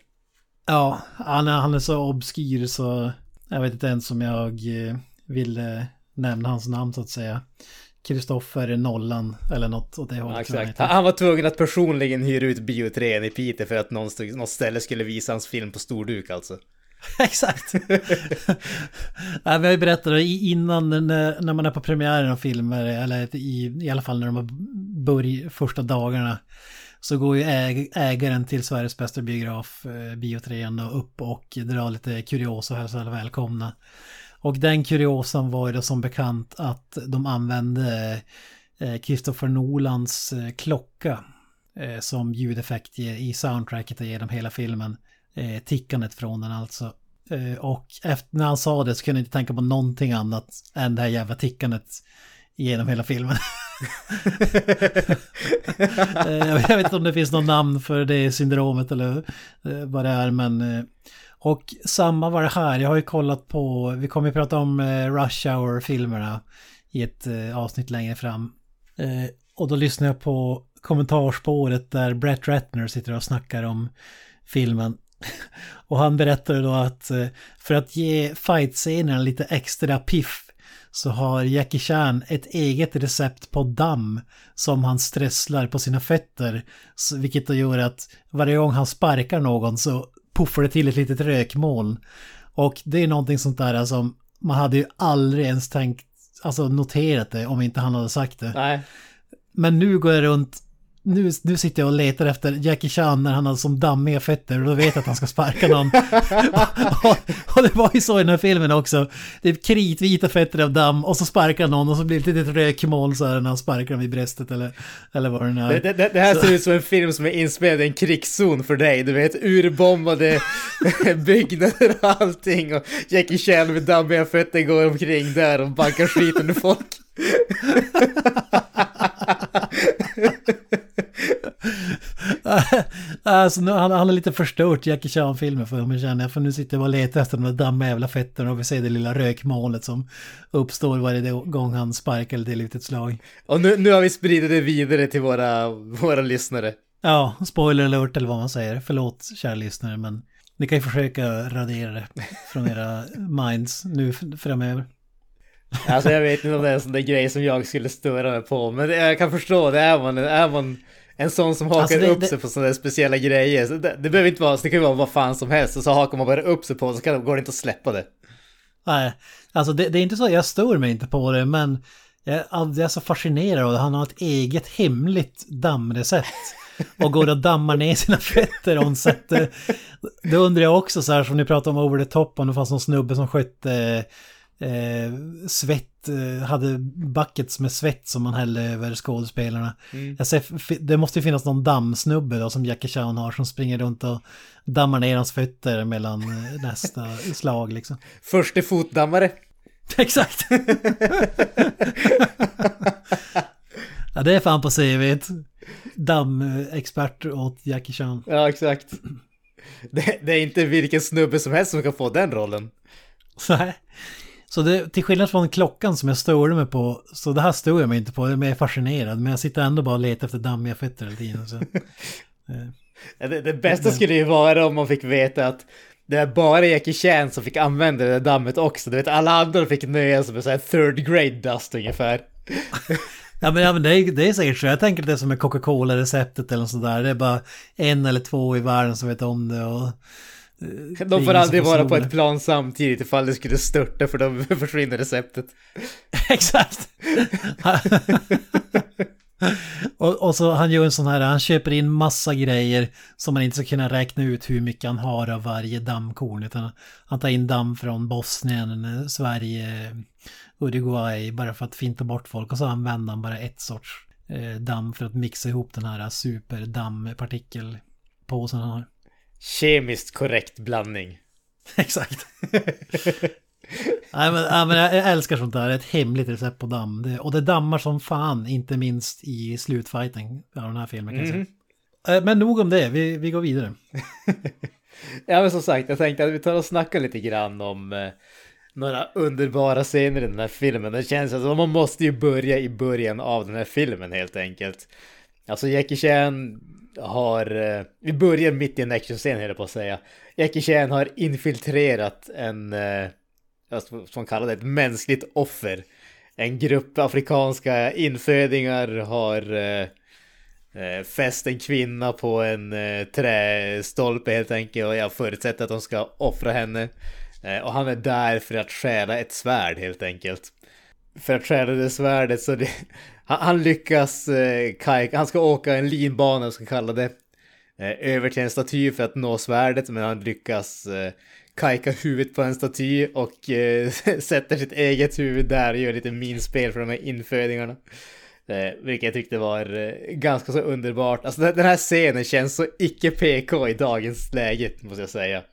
Ja, han är, han är så obskyr så jag vet inte ens om jag ville nämna hans namn så att säga. Kristoffer Nollan eller något åt det hållet. Ja, exakt. Han var tvungen att personligen hyra ut biotren i Piteå för att någon, något ställe skulle visa hans film på storduk alltså. [LAUGHS] Exakt. Vi har ju berättat det innan när, man är på premiären av filmer, eller i, i alla fall när de har börjat första dagarna, så går ju äg, ägaren till Sveriges bästa biograf, eh, Biotrean, upp och drar lite kuriosa och hälsar alla välkomna. Och den kuriosan var ju då som bekant att de använde eh, Christopher Nolans eh, klocka eh, som ljudeffekt i, i soundtracket genom hela filmen. Eh, tickandet från den alltså. Eh, och efter, när han sa det så kunde jag inte tänka på någonting annat än det här jävla tickandet genom hela filmen. [LAUGHS] Eh, jag vet inte om det finns något namn för det syndromet eller eh, vad det är men eh, och samma var det här, jag har ju kollat på, vi kommer ju prata om Rush Hour-filmerna i ett avsnitt längre fram. Och då lyssnar jag på kommentarspåret där Brett Ratner sitter och snackar om filmen. Och han berättade då att eh, för att ge fightscenerna lite extra piff så har Jackie Chan ett eget recept på damm som han stresslar på sina fötter. Vilket då gör att varje gång han sparkar någon så puffar det till ett litet rökmoln. Och det är någonting sånt där som man hade ju aldrig ens tänkt, alltså noterat det om inte han hade sagt det. Nej. Men nu går jag runt, nu, nu sitter jag och letar efter Jackie Chan när han har som dammiga fötter och då vet jag att han ska sparka någon. [LAUGHS] och, och det var ju så i den här filmen också. Det är kritvita fötter av damm och så sparkar någon och så blir det ett litet rökmoln så här när han sparkar dem i bröstet eller, eller vad det nu Det, är. det, det här Så- ser ut som en film som är inspelad i en krigszon för dig. Du vet, urbombade [LAUGHS] byggnader och allting. Och Jackie Chan med dammiga fötter går omkring där och bankar skiten ur folk. [LAUGHS] [LAUGHS] alltså, nu, han, han har lite förstört Jackie Chan-filmen för mig känner jag. För nu sitter jag och letar efter de där dammiga jävla fötterna och vi ser det lilla rökmolnet som uppstår varje gång han sparkar eller delar ut ett slag. Och nu, nu har vi spridit det vidare till våra, våra lyssnare. Ja, spoiler alert eller vad man säger. Förlåt kära lyssnare men ni kan ju försöka radera det från era [LAUGHS] minds nu framöver. Alltså jag vet inte om det är en sån där grej som jag skulle störa mig på. Men jag kan förstå det. Är man, är man en sån som hakar alltså det, upp det... sig på sådana där speciella grejer. Så det, det behöver inte vara, så det kan ju vara vad fan som helst. Och så hakar man bara upp sig på så kan, går det inte att släppa det. Nej, alltså det, det är inte så att jag stör mig inte på det men jag, jag är så fascinerad av det. Han har ett eget hemligt dammrecept. [LAUGHS] Och går och dammar ner sina fötter och sätter... Då undrar jag också så här som ni pratade om over the top om det fanns någon snubbe som skötte eh, svett, eh, hade buckets med svett som man hällde över skådespelarna. Mm. Jag ser, det måste ju finnas någon dammsnubbe då som Jackie Chan har som springer runt och dammar ner hans fötter mellan eh, [LAUGHS] nästa slag liksom. Förste fotdammare. [LAUGHS] Exakt. [LAUGHS] ja, det är fan på CVt. Dammexpert åt Jackie Chan. Ja, exakt. Det, det, är inte vilken snubbe som helst som kan få den rollen. Nej. Så det, till skillnad från klockan som jag störde mig på, så det här stod jag mig inte på, jag är fascinerad. Men jag sitter ändå bara och letar efter dammiga fötter hela tiden. Så, [LAUGHS] eh. det, det, bästa skulle ju vara om man fick veta att det är bara Jackie Chan som fick använda det där dammet också. Du vet, alla andra fick nöja sig med såhär third grade dust ungefär. [LAUGHS] ja men, ja, men det, är, det är säkert så. Jag tänker att det är som med Coca-Cola-receptet eller sådär. Det är bara en eller två i världen som vet om det. Och de får aldrig vara på ett plan samtidigt ifall det skulle störta för då [LAUGHS] försvinner receptet. [LAUGHS] Exakt. [LAUGHS] och, och, så han gör en sån här, han köper in massa grejer som man inte ska kunna räkna ut hur mycket han har av varje dammkorn. Utan han tar in damm från Bosnien, Sverige, Uruguay bara för att finta bort folk. Och så använder han bara ett sorts eh, damm för att mixa ihop den här superdampartikelpåsen han har. Kemiskt korrekt blandning. [LAUGHS] Exakt. Nej men, ja, men jag älskar sånt där, ett hemligt recept på damm. Det, och det dammar som fan, inte minst i slutfighten av den här filmen kan jag säga. Mm. Eh, men nog om det, vi, vi går vidare. [LAUGHS] ja men som sagt, jag tänkte att vi tar och snackar lite grann om eh, några underbara scener i den här filmen. Det känns som att man måste ju börja i början av den här filmen helt enkelt. Alltså Jackie Chan har, eh, vi börjar mitt i en actionscen höll på att säga. Jackie Chan har infiltrerat en, eh, som kallar det, ett mänskligt offer. En grupp afrikanska infödingar har eh, eh, fäst en kvinna på en eh, trästolpe helt enkelt och jag förutsätter att de ska offra henne. Eh, och han är där för att stjäla ett svärd helt enkelt. För att stjäla det svärdet så det, han, han lyckas eh, kajka, han ska åka en linbana, ska kalla det, eh, över till en staty för att nå svärdet, men han lyckas eh, kajka huvudet på en staty och eh, [LAUGHS] sätter sitt eget huvud där och gör lite minspel för de här infödingarna. Eh, vilket jag tyckte var eh, ganska så underbart. Alltså den här scenen känns så icke PK i dagens läge, måste jag säga.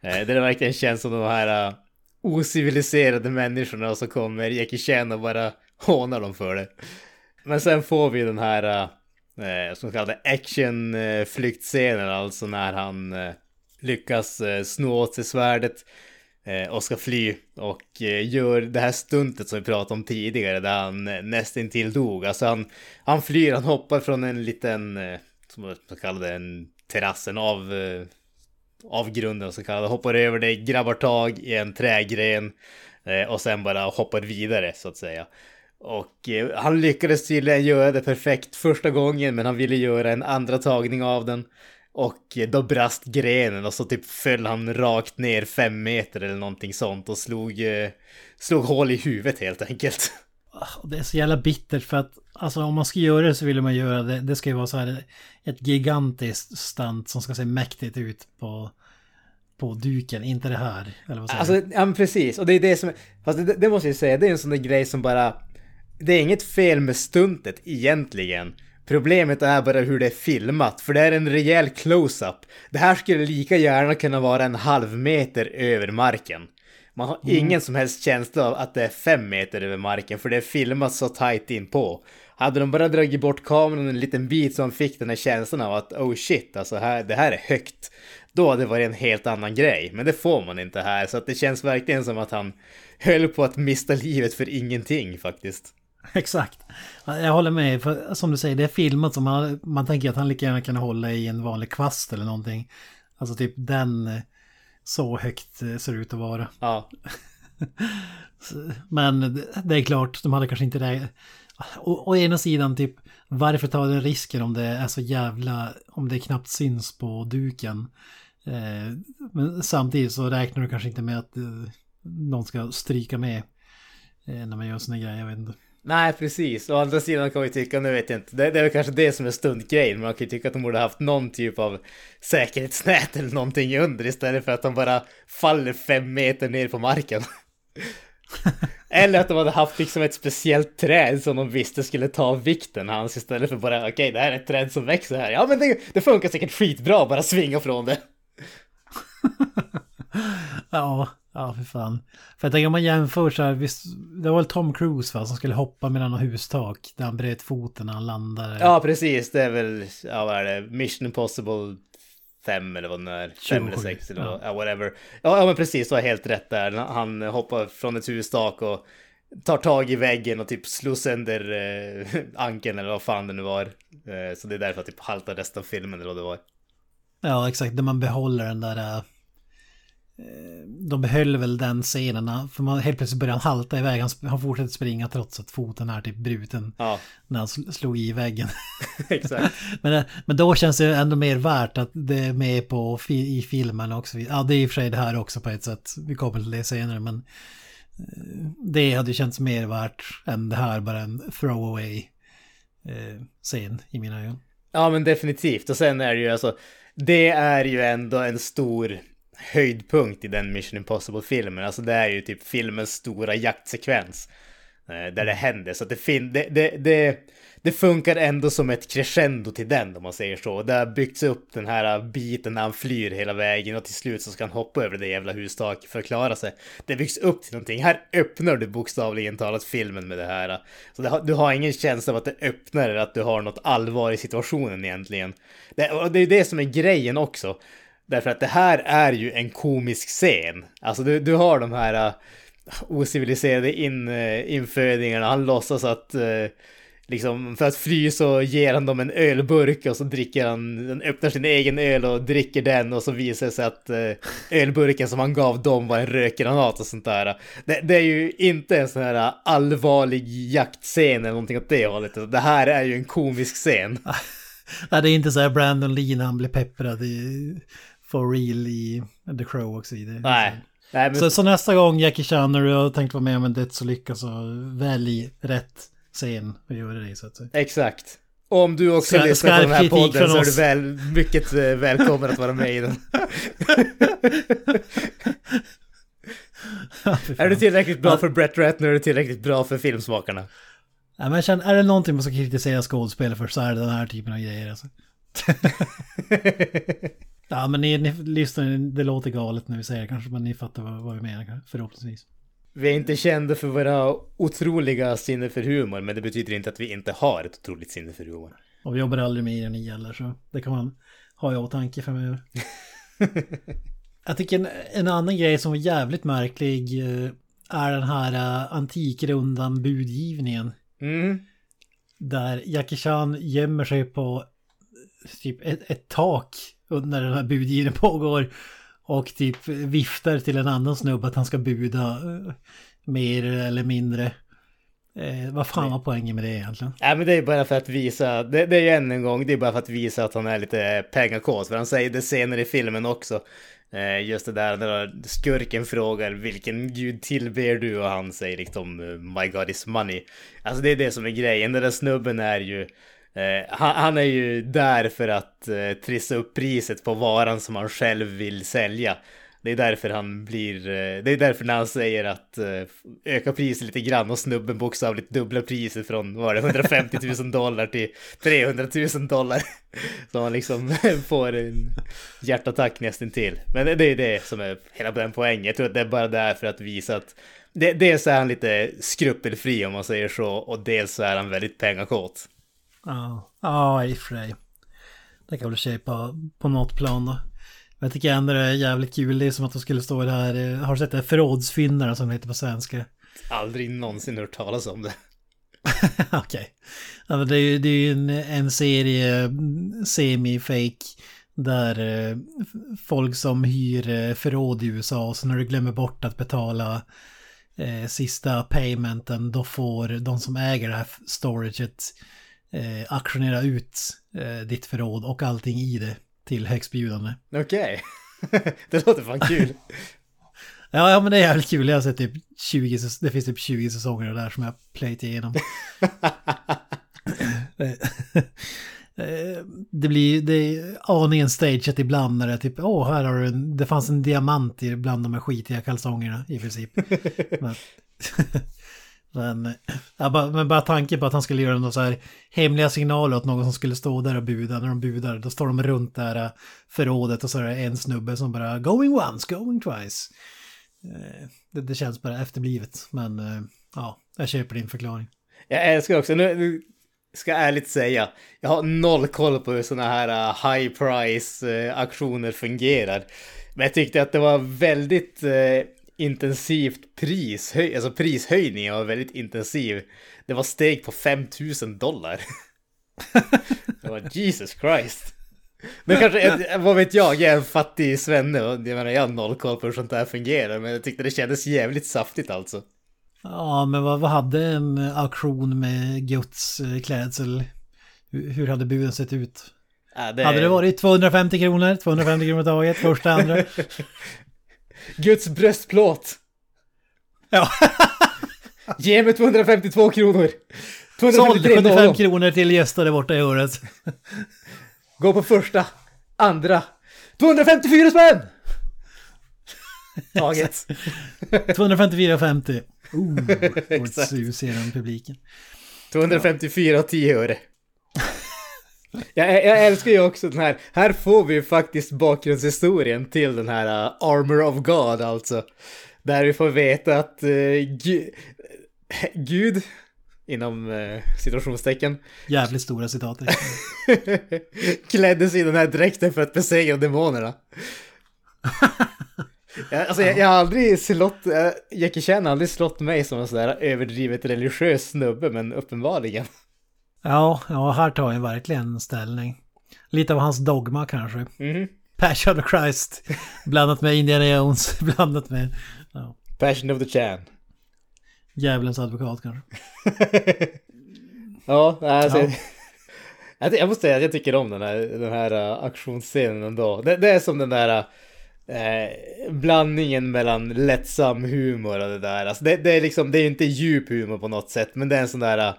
Eh, det verkligen känns som de här uh, ociviliserade människorna som kommer Jackie Chan och bara hånar dem för det. Men sen får vi den här, eh, eh som kallas actionflyktscenen, eh, alltså när han eh, lyckas eh, sno åt sig svärdet eh, och ska fly och eh, gör det här stuntet som vi pratade om tidigare där han eh, nästintill dog. Alltså han, han flyr, han hoppar från en liten, eh, som man kallar det, en terrassen av eh, av grunden så kallade, hoppar över det, grabbar tag i en trägren eh, och sen bara hoppar vidare så att säga. Och eh, han lyckades tydligen göra det perfekt första gången men han ville göra en andra tagning av den. Och eh, då brast grenen och så typ föll han rakt ner fem meter eller någonting sånt och slog, eh, slog hål i huvudet helt enkelt. Ah, det är så jävla bittert för att alltså om man ska göra det så vill man göra det. Det ska ju vara så här ett gigantiskt stunt som ska se mäktigt ut på på duken, inte det här. Eller vad säger alltså, ja men precis. Och det är det som, fast det, det måste jag säga, det är en sån där grej som bara det är inget fel med stuntet egentligen. Problemet är bara hur det är filmat, för det är en rejäl close-up. Det här skulle lika gärna kunna vara en halv meter över marken. Man har ingen som helst känsla av att det är fem meter över marken för det är filmat så tajt in på. Hade de bara dragit bort kameran en liten bit så man fick den här känslan av att oh shit, alltså här, det här är högt. Då hade det varit en helt annan grej, men det får man inte här så att det känns verkligen som att han höll på att mista livet för ingenting faktiskt. [LAUGHS] Exakt. Jag håller med, för som du säger, det är filmat som man, man tänker att han lika gärna kan hålla i en vanlig kvast eller någonting. Alltså typ den, så högt ser det ut att vara. Ja. [LAUGHS] Men det är klart, de hade kanske inte det. Å, å ena sidan typ, varför ta den risken om det är så jävla, om det knappt syns på duken. Eh, men samtidigt så räknar du kanske inte med att eh, någon ska stryka med eh, när man gör såna grejer, jag vet inte. Nej, precis. Å andra sidan kan vi tycka, nu vet jag inte, det, det är väl kanske det som är stuntgrejen. Man kan ju tycka att de borde haft någon typ av säkerhetsnät eller någonting under istället för att de bara faller fem meter ner på marken. [LAUGHS] eller att de hade haft liksom ett speciellt träd som de visste skulle ta vikten hans istället för bara okej, okay, det här är ett träd som växer här. Ja, men det, det funkar säkert skitbra, bara svinga från det. [LAUGHS] ja, Ja, för fan. För jag tänker om man jämför så här, visst, det var väl Tom Cruise va, som skulle hoppa mellan hustak där han bröt foten när han landade. Ja, precis. Det är väl, ja vad är det, Mission Impossible 5 eller vad det är. 5 eller 6 eller ja. whatever. Ja, ja, men precis, du har helt rätt där. Han hoppar från ett hustak och tar tag i väggen och typ slår sönder eh, ankeln eller vad fan det nu var. Eh, så det är därför att typ haltar resten av filmen eller vad det var. Ja, exakt. Där man behåller den där uh de behöll väl den scenen, för man helt plötsligt börjar han halta iväg. Han, han fortsätter springa trots att foten är typ bruten. Ja. När han slog i väggen. [LAUGHS] Exakt. [LAUGHS] men, eh, men då känns det ändå mer värt att det är med på i filmen också. Ja, det är i och för sig det här också på ett sätt. Vi kommer till det senare, men eh, det hade känts mer värt än det här, bara en throwaway eh, scen i mina ögon. Ja, men definitivt. Och sen är det ju alltså, det är ju ändå en stor höjdpunkt i den Mission Impossible-filmen. Alltså det är ju typ filmens stora jaktsekvens. Eh, där det händer. Så att det, det, det, det, det funkar ändå som ett crescendo till den om man säger så. Det har byggts upp den här biten när han flyr hela vägen och till slut så ska han hoppa över det jävla hustaket för att klara sig. Det byggs upp till någonting. Här öppnar du bokstavligen talat filmen med det här. Så det, du har ingen känsla av att det öppnar eller att du har något allvar i situationen egentligen. Det, och det är det som är grejen också. Därför att det här är ju en komisk scen. Alltså du, du har de här uh, ociviliserade in, uh, infödingarna. Han låtsas att uh, liksom för att fly så ger han dem en ölburk och så dricker han, han öppnar sin egen öl och dricker den och så visar det sig att uh, ölburken som han gav dem var en rökgranat och sånt där. Det, det, är ju inte en sån här allvarlig jaktscen eller någonting åt det hållet. Det här är ju en komisk scen. [LAUGHS] Nej, det är inte så här Brandon Lee när han blir pepprad i for real i The Crow också. I det. Nej. Nej men... så, så, nästa gång Jackie Chan när du har tänkt vara med om en dödsolycka så välj rätt scen och gör det så att säga. Exakt. Och om du också Ska, lyssnar på den här podden så är du väl, mycket eh, välkommen att vara med i den. [LAUGHS] ja, är du tillräckligt bra för Brett Ratner är du tillräckligt bra för filmsmakarna. Ja, men känner, är det någonting man ska kritisera skådespelare för så är det den här typen av grejer alltså. [LAUGHS] Ja, men ni, ni lyssnar, det låter galet när vi säger det kanske, men ni fattar vad, vad vi menar förhoppningsvis. Vi är inte kända för våra otroliga sinne för humor, men det betyder inte att vi inte har ett otroligt sinne för humor. Och vi jobbar aldrig med er ni heller, så det kan man ha i åtanke framöver. [LAUGHS] Jag tycker en, en, annan grej som var jävligt märklig eh, är den här uh, antikrundan budgivningen. Mm. Där Jackie Chan gömmer sig på typ ett, ett tak när den här budgivningen [LAUGHS] pågår. Och typ viftar till en annan snubbe att han ska buda eh, mer eller mindre. Eh, vad fan var poängen med det egentligen? Nej men det är bara för att visa, det, det är ju än en gång, det är bara för att visa att han är lite pengakåt. För han säger det senare i filmen också. Eh, just det där när skurken frågar vilken gud tillber du och han säger liksom My God is money. Alltså det är det som är grejen, den där snubben är ju Eh, han, han, är ju där för att eh, trissa upp priset på varan som han själv vill sälja. Det är därför han blir, eh, det är därför när han säger att eh, öka priset lite grann och snubben bokstavligt dubbla priset från, var det, 150 000 dollar till 300 000 dollar. [LAUGHS] Så han liksom [LAUGHS] får en hjärtattack nästan till. Men det är det som är hela den poängen. Jag tror att det är bara där för att visa att det, dels är han lite skrupelfri om man säger så och dels så är han väldigt pengakåt. Ja, ja i och för sig. Det kan väl tjej på, på något plan då. Jag tycker ändå det är jävligt kul. Det är som att de skulle stå där. eh, Har du sett det? Förrådsfyndare som det heter på svenska. Aldrig någonsin hört talas om det. [LAUGHS] Okej. Ja, men det är ju det en, en serie semi-fake. Där eh, folk som hyr eh, förråd i USA och så när du glömmer bort att betala eh, sista paymenten då får de som äger det här storaget eh, auktionera ut eh, ditt förråd och allting i det till högstbjudande. Okej. [LAUGHS] det låter fan kul. [LAUGHS] Ja, ja men det är jävligt kul. Jag har sett typ 20, säs- det finns typ 20 säsonger där som jag playat igenom. [LAUGHS] Eh, det blir, det är aningen stageat ibland när det är typ, åh här har du en, det fanns en diamant i bland de här skitiga kalsongerna i princip. men, men, [CLEARS THROAT] ja, bara, men bara tanken på att han skulle göra några så här hemliga signaler åt någon som skulle stå där och buda. När de budar, då står de runt där äh, förrådet och så är det en snubbe som bara going once, going twice. Eh, det, det känns bara efterblivet, men eh, ja, jag köper din förklaring. Jag älskar också, nu, nu ska jag ärligt säga, jag har noll koll på hur sådana här äh, high price aktioner äh, auktioner fungerar. Men jag tyckte att det var väldigt intensivt prishöj, alltså prishöjningen var väldigt intensiv. Det var steg på 5000 dollar. [LAUGHS] det var Jesus Christ. Men kanske, vad vet jag, jag är en fattig svenne och jag menar jag har noll koll på hur sånt här fungerar. Men jag tyckte det kändes jävligt saftigt alltså. Ja, men vad, vad hade en auktion med Guds eh, klädsel? Hur, hur hade buden sett ut? Ja, det... Hade det varit 250 kronor? 250 kronor taget, första, andra? [LAUGHS] Guds bröstplåt! Ja, [LAUGHS] Ge mig 252 kronor! såld 253 75 någon. kronor till gäster där borta i året. Gå på första, andra, 254 spänn! Taget. [LAUGHS] 254,50. Ooh, och ett [LAUGHS] Exakt. sus genom publiken. 254 och 10 öre. Jag, jag älskar ju också den här, här får vi ju faktiskt bakgrundshistorien till den här uh, Armor of God alltså. Där vi får veta att uh, Gu- [LAUGHS] Gud, inom uh, situationstecken, Jävligt stora citat. [LAUGHS] klädde sig i den här dräkten för att besegra demonerna. [LAUGHS] Jag, alltså, jag, jag har aldrig slått, äh, Jackie Chan har aldrig slått mig som en sån där överdrivet religiös snubbe, men uppenbarligen. Ja, ja, här tar jag verkligen ställning. Lite av hans dogma kanske. Mhm. Passion of Christ. Blandat med Indiana Jones. [LAUGHS] Blandat med ja, Passion of the Chan. djävulens advokat kanske. [LAUGHS] Ja, alltså, Ja. [LAUGHS] Jag, jag måste säga att jag tycker om den här, den här uh, aktionsscenen ändå. Det, det är som den där uh, blandningen mellan lättsam humor och det där. Alltså det, det är liksom, det är inte djup humor på något sätt, men det är en sån där...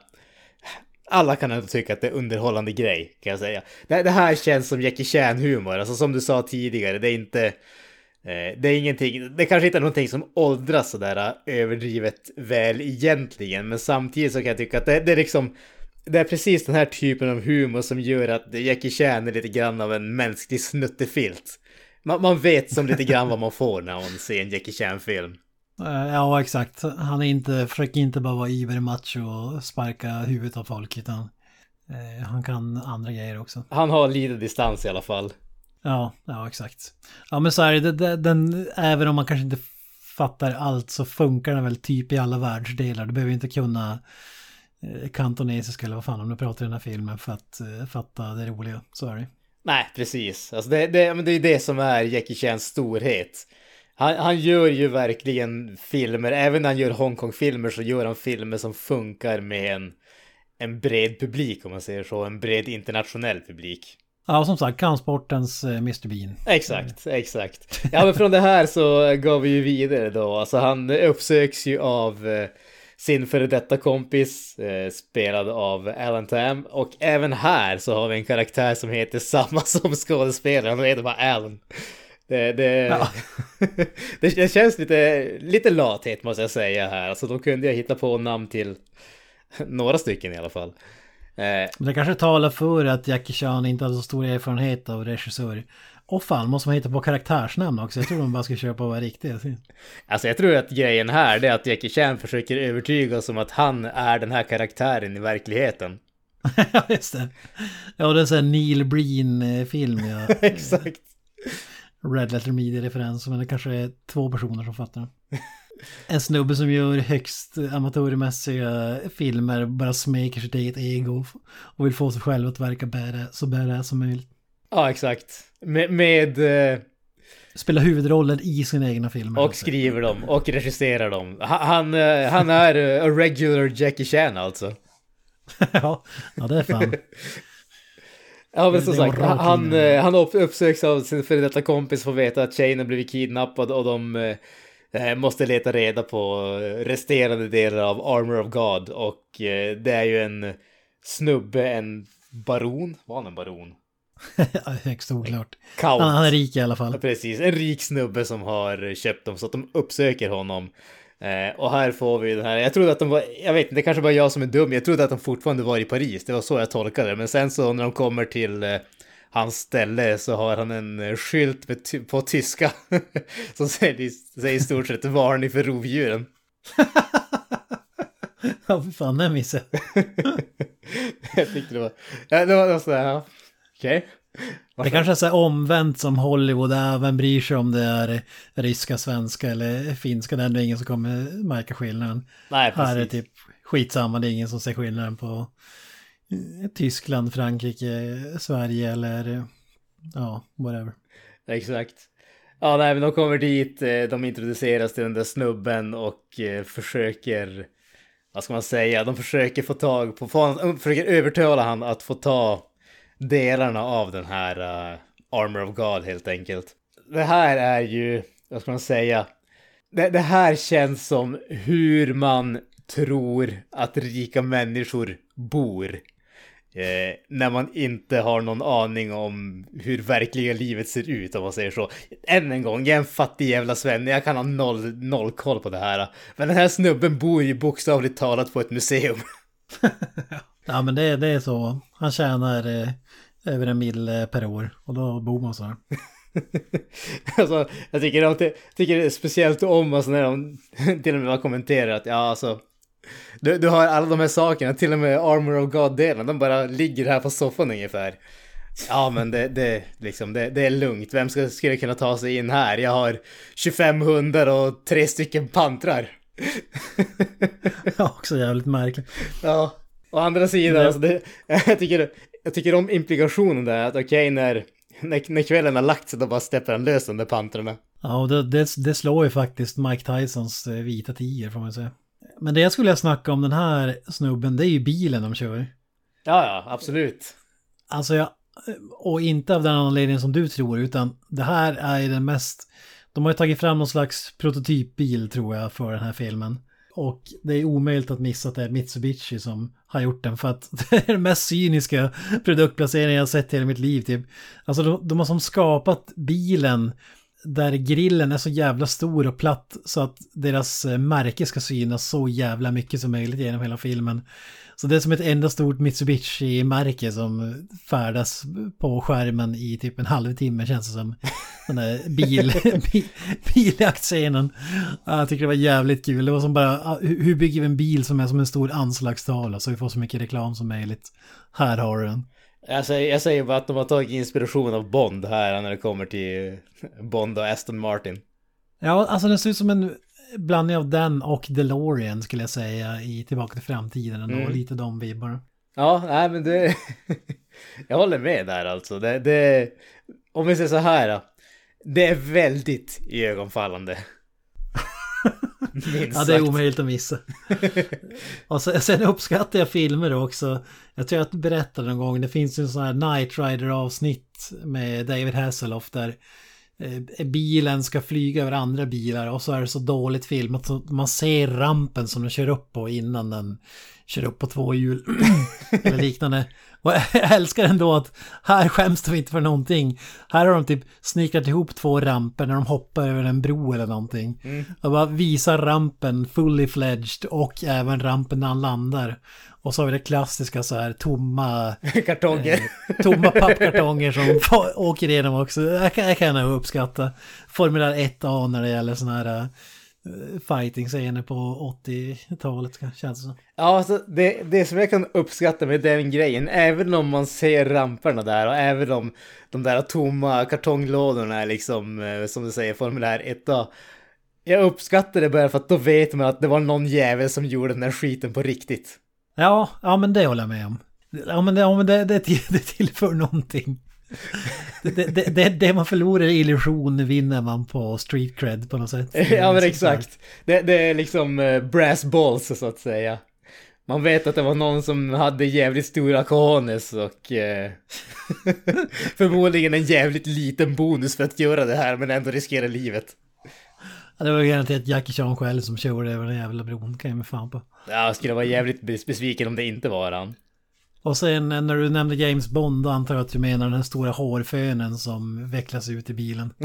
Alla kan ändå tycka att det är underhållande grej, kan jag säga. Det, det här känns som Jackie Chan-humor, alltså som du sa tidigare, det är inte... eh, Det är ingenting, det kanske inte är någonting som åldras sådär eh, överdrivet väl egentligen, men samtidigt så kan jag tycka att det, det är liksom det är precis den här typen av humor som gör att Jackie Chan är lite grann av en mänsklig snuttefilt. Man, man vet som lite grann vad man får när man ser en Jackie Chan-film. Eh, Ja, exakt. Han är inte, försöker inte bara vara ibermacho och sparka huvudet av folk, utan eh, han kan andra grejer också. Han har lite distans i alla fall. Ja, ja exakt. Ja, men så är det, den, även om man kanske inte fattar allt så funkar den väl typ i alla världsdelar. Du behöver inte kunna eh, kantonesiska eller vad fan om du pratar i den här filmen för att eh, fatta det roliga. Så är det. Nej, precis. Alltså det, det, men det är det som är Jackie Chans storhet. Han, han gör ju verkligen filmer, även när han gör Hongkong-filmer så gör han filmer som funkar med en, en bred publik om man säger så, en bred internationell publik. Ja, och som sagt, kampsportens eh, Mr Bean. Exakt, exakt. Ja men från det här så går vi ju vidare då. Alltså han uppsöks ju av eh, sin före detta kompis, eh, spelad av Alan Tam. Och även här så har vi en karaktär som heter samma [LAUGHS] som skådespelaren, han heter bara Alan. Det, det, Ja. [LAUGHS] det, det känns lite, lite lathet måste jag säga här. Alltså då kunde jag hitta på namn till [LAUGHS] några stycken i alla fall. Eh, Men det kanske talar för att Jackie Chan inte hade så stor erfarenhet av regissör. Och fan, måste man hitta på karaktärsnamn också? Jag tror de bara ska köpa vad riktiga. alltså jag tror att grejen här är att Jackie Chan försöker övertyga oss om att han är den här karaktären i verkligheten. [LAUGHS] Ja, just det. Ja, det är en sån här Neil Breen-film. Ja. Exakt. Red Letter Media-referens, men det kanske är två personer som fattar. [LAUGHS] En snubbe som gör högst amatörmässiga filmer, bara smeker sitt eget ego och vill få sig själv att verka bära, så badass som möjligt. Ja, exakt. Med, med eh, Spela huvudrollen i sina egna filmer. och skriver dem och regisserar dem. Han, han, eh, han är eh, a regular Jackie Chan alltså. [LAUGHS] ja, ja, det är fan. [LAUGHS] Ja men som sagt, han, eh, han upp, uppsöks av sin före detta kompis får veta att tjejen har blivit kidnappad och de eh, måste leta reda på eh, resterande delar av Armor of God och eh, det är ju en snubbe, en baron, var han en baron? [LAUGHS] Högst oklart. Han, han är rik i alla Ja, fall. precis, en rik snubbe som har köpt dem så att de uppsöker honom. Eh, och här får vi den här, jag trodde att de var, jag vet inte, det kanske bara jag som är dum, jag trodde att de fortfarande var i Paris, det var så jag tolkade det. Men sen så när de kommer till eh, hans ställe så har han en eh, skylt med ty- på tyska [LAUGHS] som säger, säger i stort sett varning för rovdjuren. [LAUGHS] Ja, för fan, den missade jag. [LAUGHS] jag tyckte det var, ja, det var, var sådär, ja, okej. Det kanske är så här omvänt som Hollywood är. Vem bryr sig om det är ryska, svenska eller finska? Det är ändå ingen som kommer märka skillnaden. Nej, Här är det precis. typ skitsamma. Det är ingen som ser skillnaden på eh, Tyskland, Frankrike, Sverige eller ja, whatever. Exakt. Ja, nej, men de kommer dit, eh, de introduceras till den där snubben och eh, försöker, vad ska man säga, de försöker få tag på, försöker övertala han att få ta delarna av den här uh, Armor of God helt enkelt. Det här är ju, vad ska man säga, det, det här känns som hur man tror att rika människor bor. Eh, när man inte har någon aning om hur verkliga livet ser ut om man säger så. Än en gång, jag är en fattig jävla svenne, jag kan ha noll, noll koll på det här. Men den här snubben bor ju bokstavligt talat på ett museum. [LAUGHS] Ja, men det, det är så. Han tjänar eh, över en mil per år och då bor man så här. [LAUGHS] alltså, jag tycker, de, tycker speciellt om alltså, när de [LAUGHS] till och med har kommenterat att ja alltså du, du har alla de här sakerna, till och med Armor of God-delen, de bara ligger här på soffan ungefär. Ja men det, det, liksom, det, det är lugnt, vem ska, skulle kunna ta sig in här? Jag har 25 hundar och tre stycken pantrar. [LAUGHS] Ja, också jävligt märkligt. Ja, å andra sidan, Men- alltså det, jag, tycker, jag tycker om implikationen där, att okej när, när, när kvällen har lagt sig då bara släpper han lös de där pantrarna. Ja, och det, det, det slår ju faktiskt Mike Tysons eh, vita tiger får man säga. Men det jag skulle snacka om den här snubben, det är ju bilen de kör. Ja, ja, absolut. Alltså jag, och inte av den anledningen som du tror, utan det här är den mest, de har ju tagit fram någon slags prototypbil tror jag för den här filmen. Och det är omöjligt att missa att det är Mitsubishi som har gjort den för att [LAUGHS] det är den mest cyniska produktplaceringen jag har sett i hela mitt liv typ. Alltså de, de har som skapat bilen där grillen är så jävla stor och platt så att deras eh, märke ska synas så jävla mycket som möjligt genom hela filmen. Så det är som ett enda stort Mitsubishi-märke som färdas på skärmen i typ en halvtimme känns det som. Den där bil, [LAUGHS] bil, biljaktscenen. Ja, Jag tycker det var jävligt kul. Det var som bara, hur bygger vi en bil som är som en stor anslagstavla så vi får så mycket reklam som möjligt. Här har du den. Jag säger, jag säger bara att de har tagit inspiration av Bond här när det kommer till Bond och Aston Martin. Ja, alltså den ser ut som en blandning av den och DeLorean skulle jag säga i Tillbaka till framtiden ändå. Mm. Lite de vibbarna. Ja, nej men det... [LAUGHS] jag håller med där alltså. Det, det... Om vi säger så här då. Det är väldigt iögonfallande. [LAUGHS] Minst Ja, det är omöjligt att missa. [LAUGHS] och sen, sen uppskattar jag filmer också. Jag tror att du berättade någon gång, det finns ju en sån här Night Rider avsnitt med David Hasselhoff där Eh, bilen ska flyga över andra bilar och så är det så dåligt filmat så man ser rampen som den kör upp på innan den kör upp på två hjul [CLEARS THROAT] eller liknande. Och jag älskar ändå att här skäms de inte för någonting. Här har de typ snickrat ihop två ramper när de hoppar över en bro eller någonting. Mm. Och bara visar rampen fully fledged och även rampen när han landar. Och så har vi det klassiska så här tomma, [LAUGHS] Kartonger. tomma pappkartonger som [LAUGHS] åker igenom också. Jag kan, jag kan uppskatta Formula 1A när det gäller sådana här uh, fighting-scener på 80-talet känns det som. Ja, alltså det, det som jag kan uppskatta med den grejen, även om man ser ramperna där och även om de där tomma kartonglådorna är liksom, eh, som du säger, formulär 1A. Jag uppskattar det bara för att då vet man att det var någon jävel som gjorde den där skiten på riktigt. Ja, ja men det håller jag med om. Ja men det, ja, men det, det, [LAUGHS] det tillför någonting. Det, det, det, det, man förlorar i illusion vinner man på street cred på något sätt. [LAUGHS] Ja men exakt. Det, det är liksom eh, brass balls så att säga. Man vet att det var någon som hade jävligt stora cojones och eh, [LAUGHS] förmodligen en jävligt liten bonus för att göra det här men ändå riskera livet. Ja, det var garanterat Jackie Chan själv som körde över den jävla bron, kan jag med fan på. Ja, jag skulle vara jävligt bes- besviken om det inte var han. Och sen eh, när du nämnde James Bond, antar jag att du menar den stora hårfönen som vecklas ut i bilen. [LAUGHS]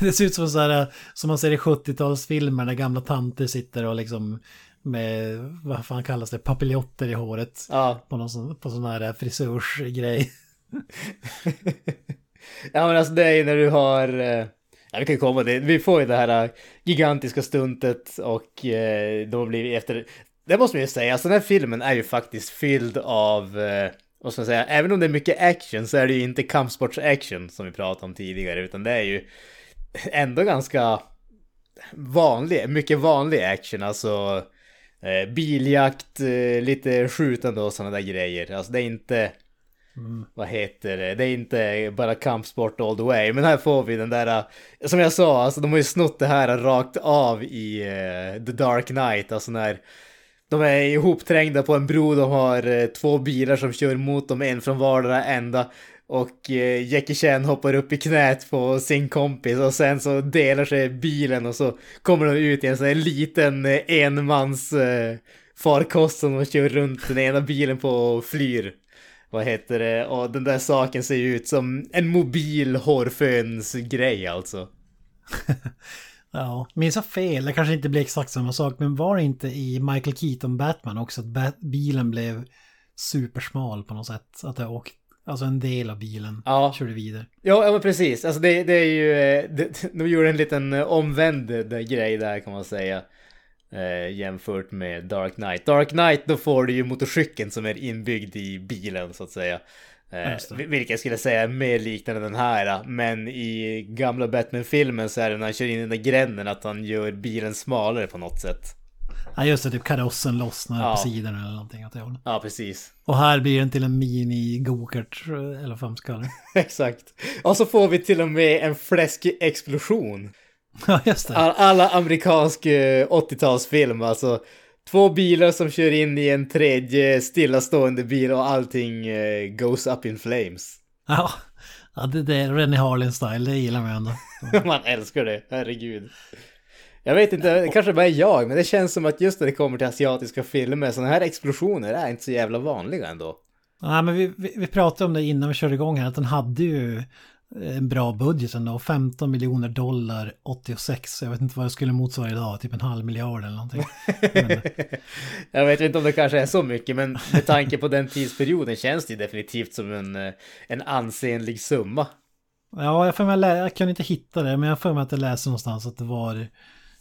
Det ser ut som så här, som man ser i 70-talsfilmer när gamla tanter sitter och liksom med, vad fan kallas det, papiljotter i håret. Ja, På någon sån, på sån här frisörsgrej. [LAUGHS] ja men alltså det är ju när du har... eh, Ja, vi kan komma dit. Vi får ju det här eh, gigantiska stuntet och eh, då blir vi efter... Det måste man ju säga, alltså den här filmen är ju faktiskt fylld av... Eh, vad ska man säga? Även om det är mycket action så är det ju inte kampsports-action som vi pratade om tidigare utan det är ju ändå ganska vanlig, mycket vanlig action, alltså eh, biljakt, eh, lite skjutande och sådana där grejer. Alltså det är inte, vad heter det, det är inte bara kampsport all the way. Men här får vi den där, eh, som jag sa, alltså de har ju snott det här rakt av i eh, The Dark Knight, alltså när de är ihopträngda på en bro, de har eh, två bilar som kör mot dem, en från vardera ända. Och eh, Jackie Chan hoppar upp i knät på sin kompis och sen så delar sig bilen och så kommer de ut i en sån här liten eh, enmans eh, farkost som de kör runt den ena bilen på och flyr. Vad heter det? Och den där saken ser ju ut som en mobil hårfönsgrej alltså. [LAUGHS] Ja, minns jag fel, det kanske inte blir exakt samma sak, men var det inte i Michael Keaton Batman också att bat- bilen blev supersmal på något sätt? Att det åkt, alltså en del av bilen Ja. körde vidare. Ja, ja men precis. Alltså det, det är ju... eh, Det, [LAUGHS] de gjorde en liten eh, omvänd eh, grej där kan man säga. Eh, jämfört med Dark Knight. Dark Knight, då får du ju motorcykeln som är inbyggd i bilen så att säga. Eh, vilket jag skulle säga är mer liknande den här. Men i gamla Batman-filmen så är det när han kör in i den där gränden att han gör bilen smalare på något sätt. Ja, just det, typ karossen lossnar Ja. på sidan eller någonting åt det hållet. Ja, precis. Och här blir den till en mini gokart eller vad fan ska det? [LAUGHS] Exakt. Och så får vi till och med en fläskig explosion. Ja, just det. All, alla amerikansk eh, 80-talsfilm, alltså två bilar som kör in i en tredje stillastående bil och allting eh, goes up in flames. Ja, ja det, det är Rennie Harlin-style, det gillar man ändå. [LAUGHS] Man älskar det, herregud. Jag vet inte, det kanske bara är jag, men det känns som att just när det kommer till asiatiska filmer, sådana här explosioner är inte så jävla vanliga ändå. Nej, men vi, vi, vi pratade om det innan vi körde igång här, att den hade ju en bra budget ändå. 15 miljoner dollar 86. Jag vet inte vad det skulle motsvara idag, typ en halv miljard eller någonting. Men, [LAUGHS] Jag vet inte om det kanske är så mycket, men med tanke på den tidsperioden känns det definitivt som en, eh, en ansenlig summa. ja, jag, får mig, lä- jag kunde inte hitta det, men jag får mig att jag läste någonstans att det var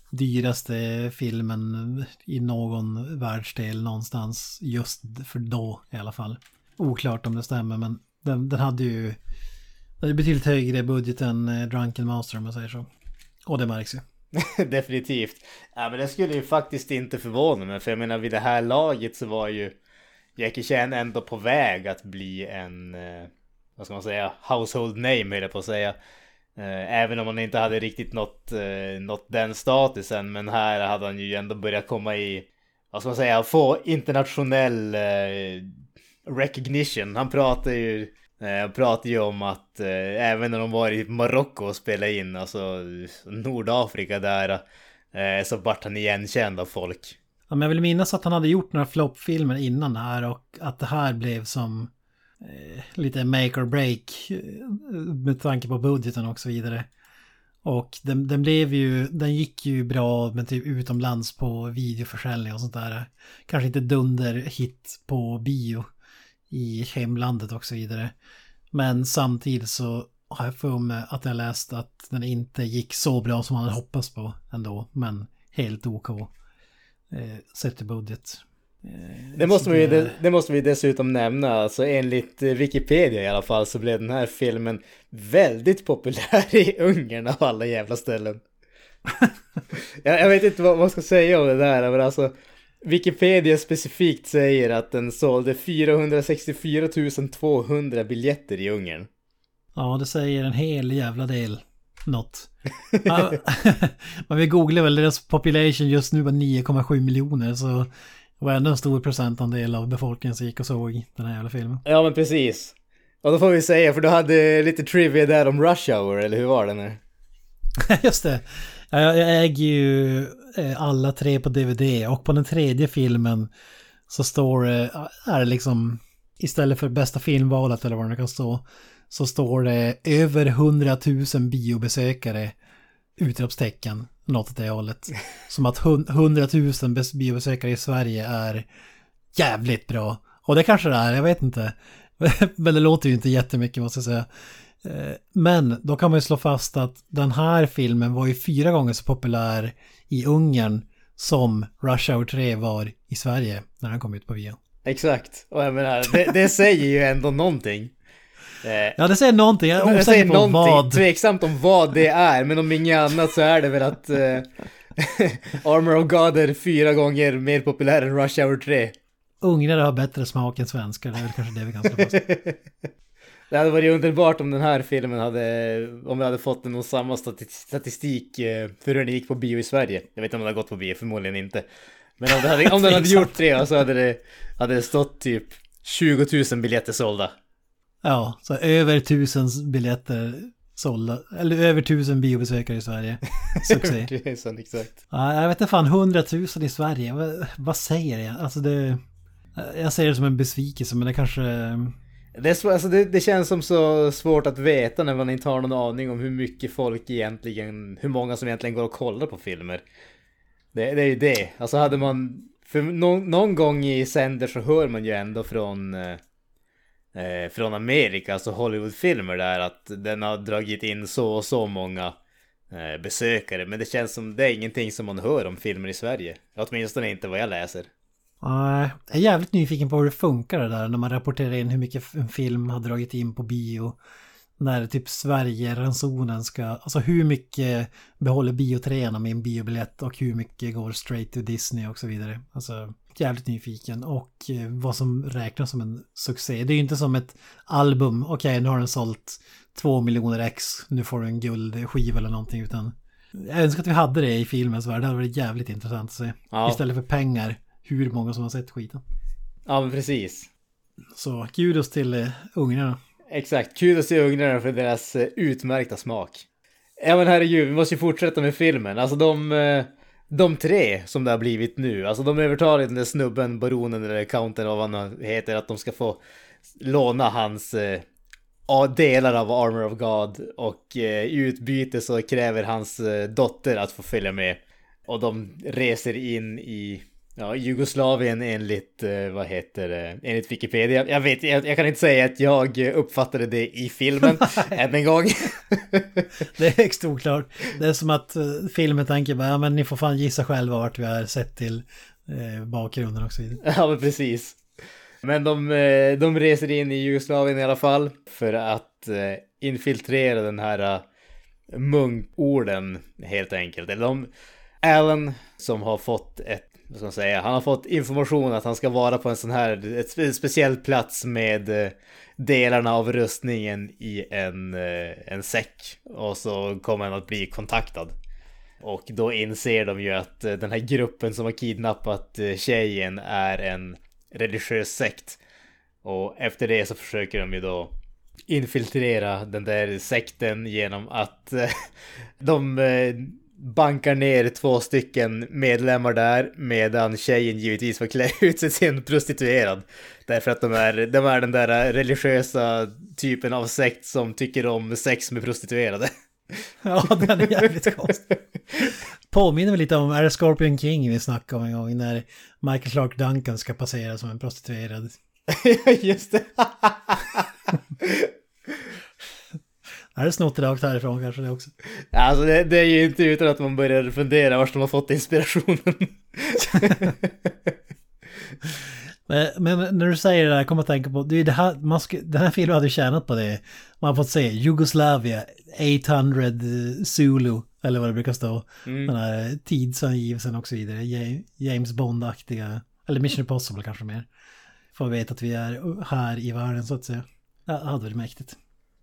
dyraste filmen i någon världsdel någonstans just för då i alla fall. Oklart om det stämmer, men den, den hade ju det är betydligt högre budget än eh, Drunken Master om man säger så. Och det märks ju. [LAUGHS] Definitivt. Ja men det skulle ju faktiskt inte förvåna mig för jag menar vid det här laget så var ju Jackie Chan ändå på väg att bli en, eh, vad ska man säga, household name höll jag på att säga. Eh, även om han inte hade riktigt nått, nått den statusen men här hade han ju ändå börjat komma i, vad ska man säga, få internationell recognition. Han pratar ju Eh, jag pratade pratar ju om att eh, även när de var i Marocko och spelade in, alltså Nordafrika där, eh, så vart han igenkänd av folk. Ja, men jag vill minnas att han hade gjort några floppfilmer innan det här och att det här blev som eh, lite make or break eh, med tanke på budgeten och så vidare. Och den, den blev ju, den gick ju bra men typ utomlands på videoförsäljning och sånt där. Kanske inte dunderhit på bio i hemlandet och så vidare. Men samtidigt så har jag för mig att jag läst att den inte gick så bra som man hade hoppats på ändå. Men helt OK. Eh, sett till budget. Eh, det, måste vi, det, det, måste vi dessutom nämna, alltså enligt Wikipedia i alla fall så blev den här filmen väldigt populär [LAUGHS] i Ungern av alla jävla ställen. [LAUGHS] jag, jag, vet inte vad man ska säga om det där, men alltså Wikipedia specifikt säger att den sålde 464 200 biljetter i Ungern. Ja, det säger en hel jävla del. Något. [LAUGHS] [LAUGHS] Men vi googlar väl, deras population just nu var 9,7 miljoner så det var ändå en stor procentandel av befolkningen som gick och såg den här jävla filmen. Ja men precis. Och då får vi säga, för du hade lite trivia där om Rush Hour, eller hur var det nu? [LAUGHS] just det. Jag, jag äger ju alla tre på DVD och på den tredje filmen så står det, är det liksom istället för bästa filmvalet eller vad det kan stå så står det över 100 000 biobesökare utropstecken något åt det hållet. [LAUGHS] Som att 100 000 biobesökare i Sverige är jävligt bra. Och det kanske det är, jag vet inte. [LAUGHS] Men det låter ju inte jättemycket måste jag säga. Eh, men då kan man ju slå fast att den här filmen var ju fyra gånger så populär i Ungern som Rush Hour 3 var i Sverige när den kom ut på bio. Exakt, och jag menar, det, det säger ju ändå någonting. Eh, ja, det säger någonting. Jag är osäker på någonting. vad. Tveksamt om vad det är, men om inget annat så är det väl att eh, [LAUGHS] Armor of God är fyra gånger mer populär än Rush Hour 3. Ungrare har bättre smak än svenskar, det är väl kanske det vi kan slå fast. [LAUGHS] Det hade varit underbart om den här filmen hade, om vi hade fått någon samma statistik eh, för hur den gick på bio i Sverige. Jag vet inte om den har gått på bio, förmodligen inte. Men om, det hade, om den hade [LAUGHS] gjort det så hade det, hade det stått typ 20 000 biljetter sålda. Ja, så över tusen biljetter sålda. Eller över tusen biobesökare i Sverige. [LAUGHS] Succé. tusen, exakt. Ja, jag vet inte fan, hundratusen i Sverige. Vad, vad säger jag? Alltså det... Eh, jag ser det som en besvikelse, men det kanske... Eh, det, är, alltså det, det, känns som så svårt att veta när man inte har någon aning om hur mycket folk egentligen, hur många som egentligen går och kollar på filmer. Det, det är ju det. Alltså hade man, för någon, någon gång i sänder så hör man ju ändå från eh, eh från Amerika, alltså Hollywoodfilmer där, att den har dragit in så och så många eh, besökare. Men det känns som det är ingenting som man hör om filmer i Sverige. Åtminstone inte vad jag läser. Jag är jävligt nyfiken på hur det funkar det där när man rapporterar in hur mycket en film har dragit in på bio. När typ Sverige-ransonen ska, alltså hur mycket behåller biotreorna med en biobiljett och hur mycket går straight to Disney och så vidare. Alltså jävligt nyfiken och eh, vad som räknas som en succé. Det är ju inte som ett album, okej okay, nu har den sålt två miljoner ex, nu får du en guldskiva eller någonting utan jag önskar att vi hade det i filmens värld, det hade varit jävligt intressant att se. Ja. Istället för pengar, hur många som har sett skiten. Ja men precis. Så kudos till ungrarna. Exakt, kudos till ungrarna för deras uh, utmärkta smak. Ja men herregud, vi måste ju fortsätta med filmen. Alltså de... Uh de tre som det har blivit nu, alltså de övertalar den där snubben, baronen eller countern vad han heter, att de ska få låna hans eh, delar av Armor of God och eh, i utbyte så kräver hans eh, dotter att få följa med. Och de reser in i Ja, Jugoslavien enligt, eh, vad heter det, enligt Wikipedia. Jag vet, jag, jag, kan inte säga att jag uppfattade det i filmen [LAUGHS] än en gång. [LAUGHS] det är högst oklart. Det är som att uh, filmen tänker bara, ja men ni får fan gissa själva vart vi har sett till uh, bakgrunden och så vidare. [LAUGHS] Ja, men precis. Men de, de reser in i Jugoslavien i alla fall för att infiltrera den här munkorden helt enkelt. Eller de, Alan som har fått ett vad ska man säga, han har fått information att han ska vara på en sån här, ett speciell plats med eh, delarna av rustningen i en, eh, en säck. Och så kommer han att bli kontaktad. Och då inser de ju att eh, den här gruppen som har kidnappat tjejen är en religiös sekt. Och efter det så försöker de ju då infiltrera den där sekten genom att [LAUGHS] de bankar ner två stycken medlemmar där medan tjejen givetvis får klä ut sig till en prostituerad. Därför att de är, de är den där religiösa typen av sekt som tycker om sex med prostituerade. Ja, den är jävligt konstig. Påminner mig lite om, är det Scorpion King vi snackade om en gång när Michael Clark Duncan ska passera som en prostituerad. [LAUGHS] Just det. Är det snott rakt härifrån kanske det också? Alltså det, det är ju inte utan att man börjar fundera var de har fått inspirationen. [LAUGHS] Men, men när du säger det där, kommer att tänka på, det är det här, man ska, den här filmen hade tjänat på det. Man har fått se Jugoslavia, 800 Zulu, eller vad det brukar stå. Mm. Den här tidsangivelsen och så vidare. Ja- James Bond-aktiga, eller Mission Impossible kanske mer. Får veta att vi är här i världen så att säga. Det hade varit mäktigt.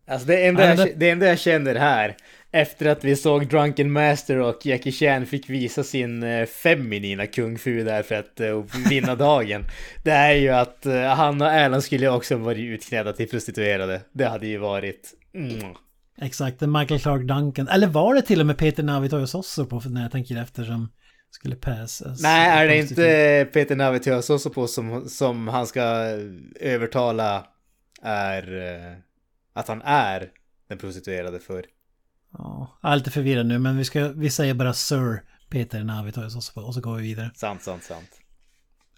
Alltså det enda, Ja, jag, det- det enda jag känner här, efter att vi såg Drunken Master och Jackie Chan fick visa sin eh, feminina kung fu där för att eh, vinna [LAUGHS] dagen, det är ju att eh, han och Alan skulle också varit utklädda till prostituerade. Det hade ju varit... Mm. Exakt, Michael Clark Duncan. Eller var det till och med Peter Navitoius också på när jag tänker efter som skulle passas? Nej, är det inte Peter Navitius också på som, som han ska övertala är att han är den prostituerade för? Ja, jag är lite förvirrad nu men vi, ska, vi säger bara Sir Peter Navitoius och så, och så går vi vidare. Sant, sant, sant.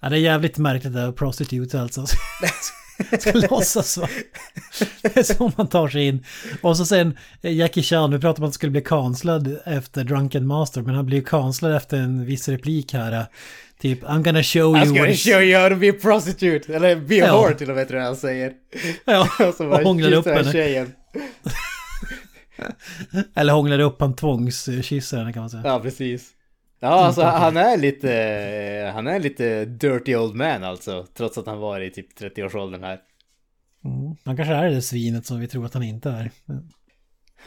Ja, det är jävligt märkligt det där prostitute alltså. [LAUGHS] [LAUGHS] Ska låtsas va? Det är så man tar sig in. Och så sen eh, Jackie Chan, vi pratade om att han skulle bli kanslad efter Drunken Master, men han blir ju kanslad efter en viss replik här. Typ, I'm gonna show I'm you gonna what is... show you how to be a prostitute! Eller be a Ja. whore till och med tror jag han säger. Ja, [LAUGHS] Och så bara och hånglar upp henne. tjejen. Eller hånglar upp han tvångskysser henne kan man säga. Ja, precis. Ja, alltså han är lite, han är lite dirty old man alltså. Trots att han var i typ 30-årsåldern här. Mm. Han kanske är det svinet som vi tror att han inte är.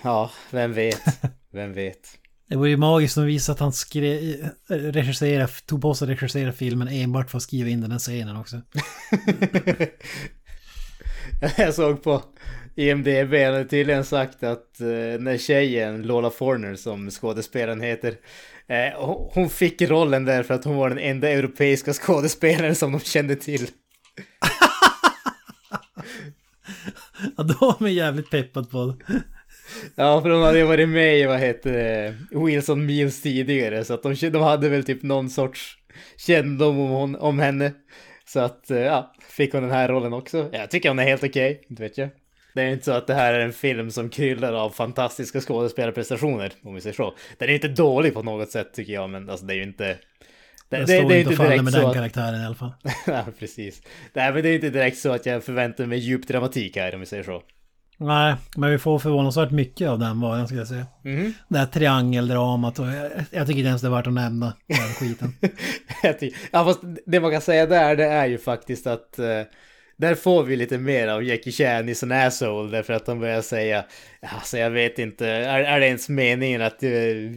Ja, vem vet? [LAUGHS] Vem vet? Det vore ju magiskt om vi visade att han skrev, regisserade, tog på sig att regissera filmen enbart för att skriva in den här scenen också. [LAUGHS] Jag såg på IMDB, han hade tydligen sagt att eh, när tjejen, Lola Forner som skådespelaren heter, hon- hon fick rollen där för att hon var den enda europeiska skådespelaren som de kände till. [LAUGHS] Ja, då var man jävligt peppad på det. Ja, för de hade ju varit med i, vad heter det, Wilson Mills tidigare, så att de, de hade väl typ någon sorts kännedom om, hon, om henne. Så att, eh, ja, fick hon den här rollen också. Jag tycker hon är helt okej, inte vet jag. Det är inte så att det här är en film som kryllar av fantastiska skådespelarprestationer, om vi säger så. Den är inte dålig på något sätt tycker jag, men alltså det är ju inte... Det, Jag det, står det är inte och faller med den att... karaktären i alla fall. [LAUGHS] ja, precis. Nej, men det är inte direkt så att jag förväntar mig djup dramatik här, om vi säger så. Nej, men vi får förvånansvärt mycket av den varan ska jag säga. Mhm. Det här triangeldramat och jag, jag tycker inte ens det är värt att nämna den skiten. [LAUGHS] Ja, fast det man kan säga där, det är ju faktiskt att eh, där får vi lite mer av Jackie Chan i sin asshole därför att de börjar säga Alltså jag vet inte, är, är det ens meningen att eh,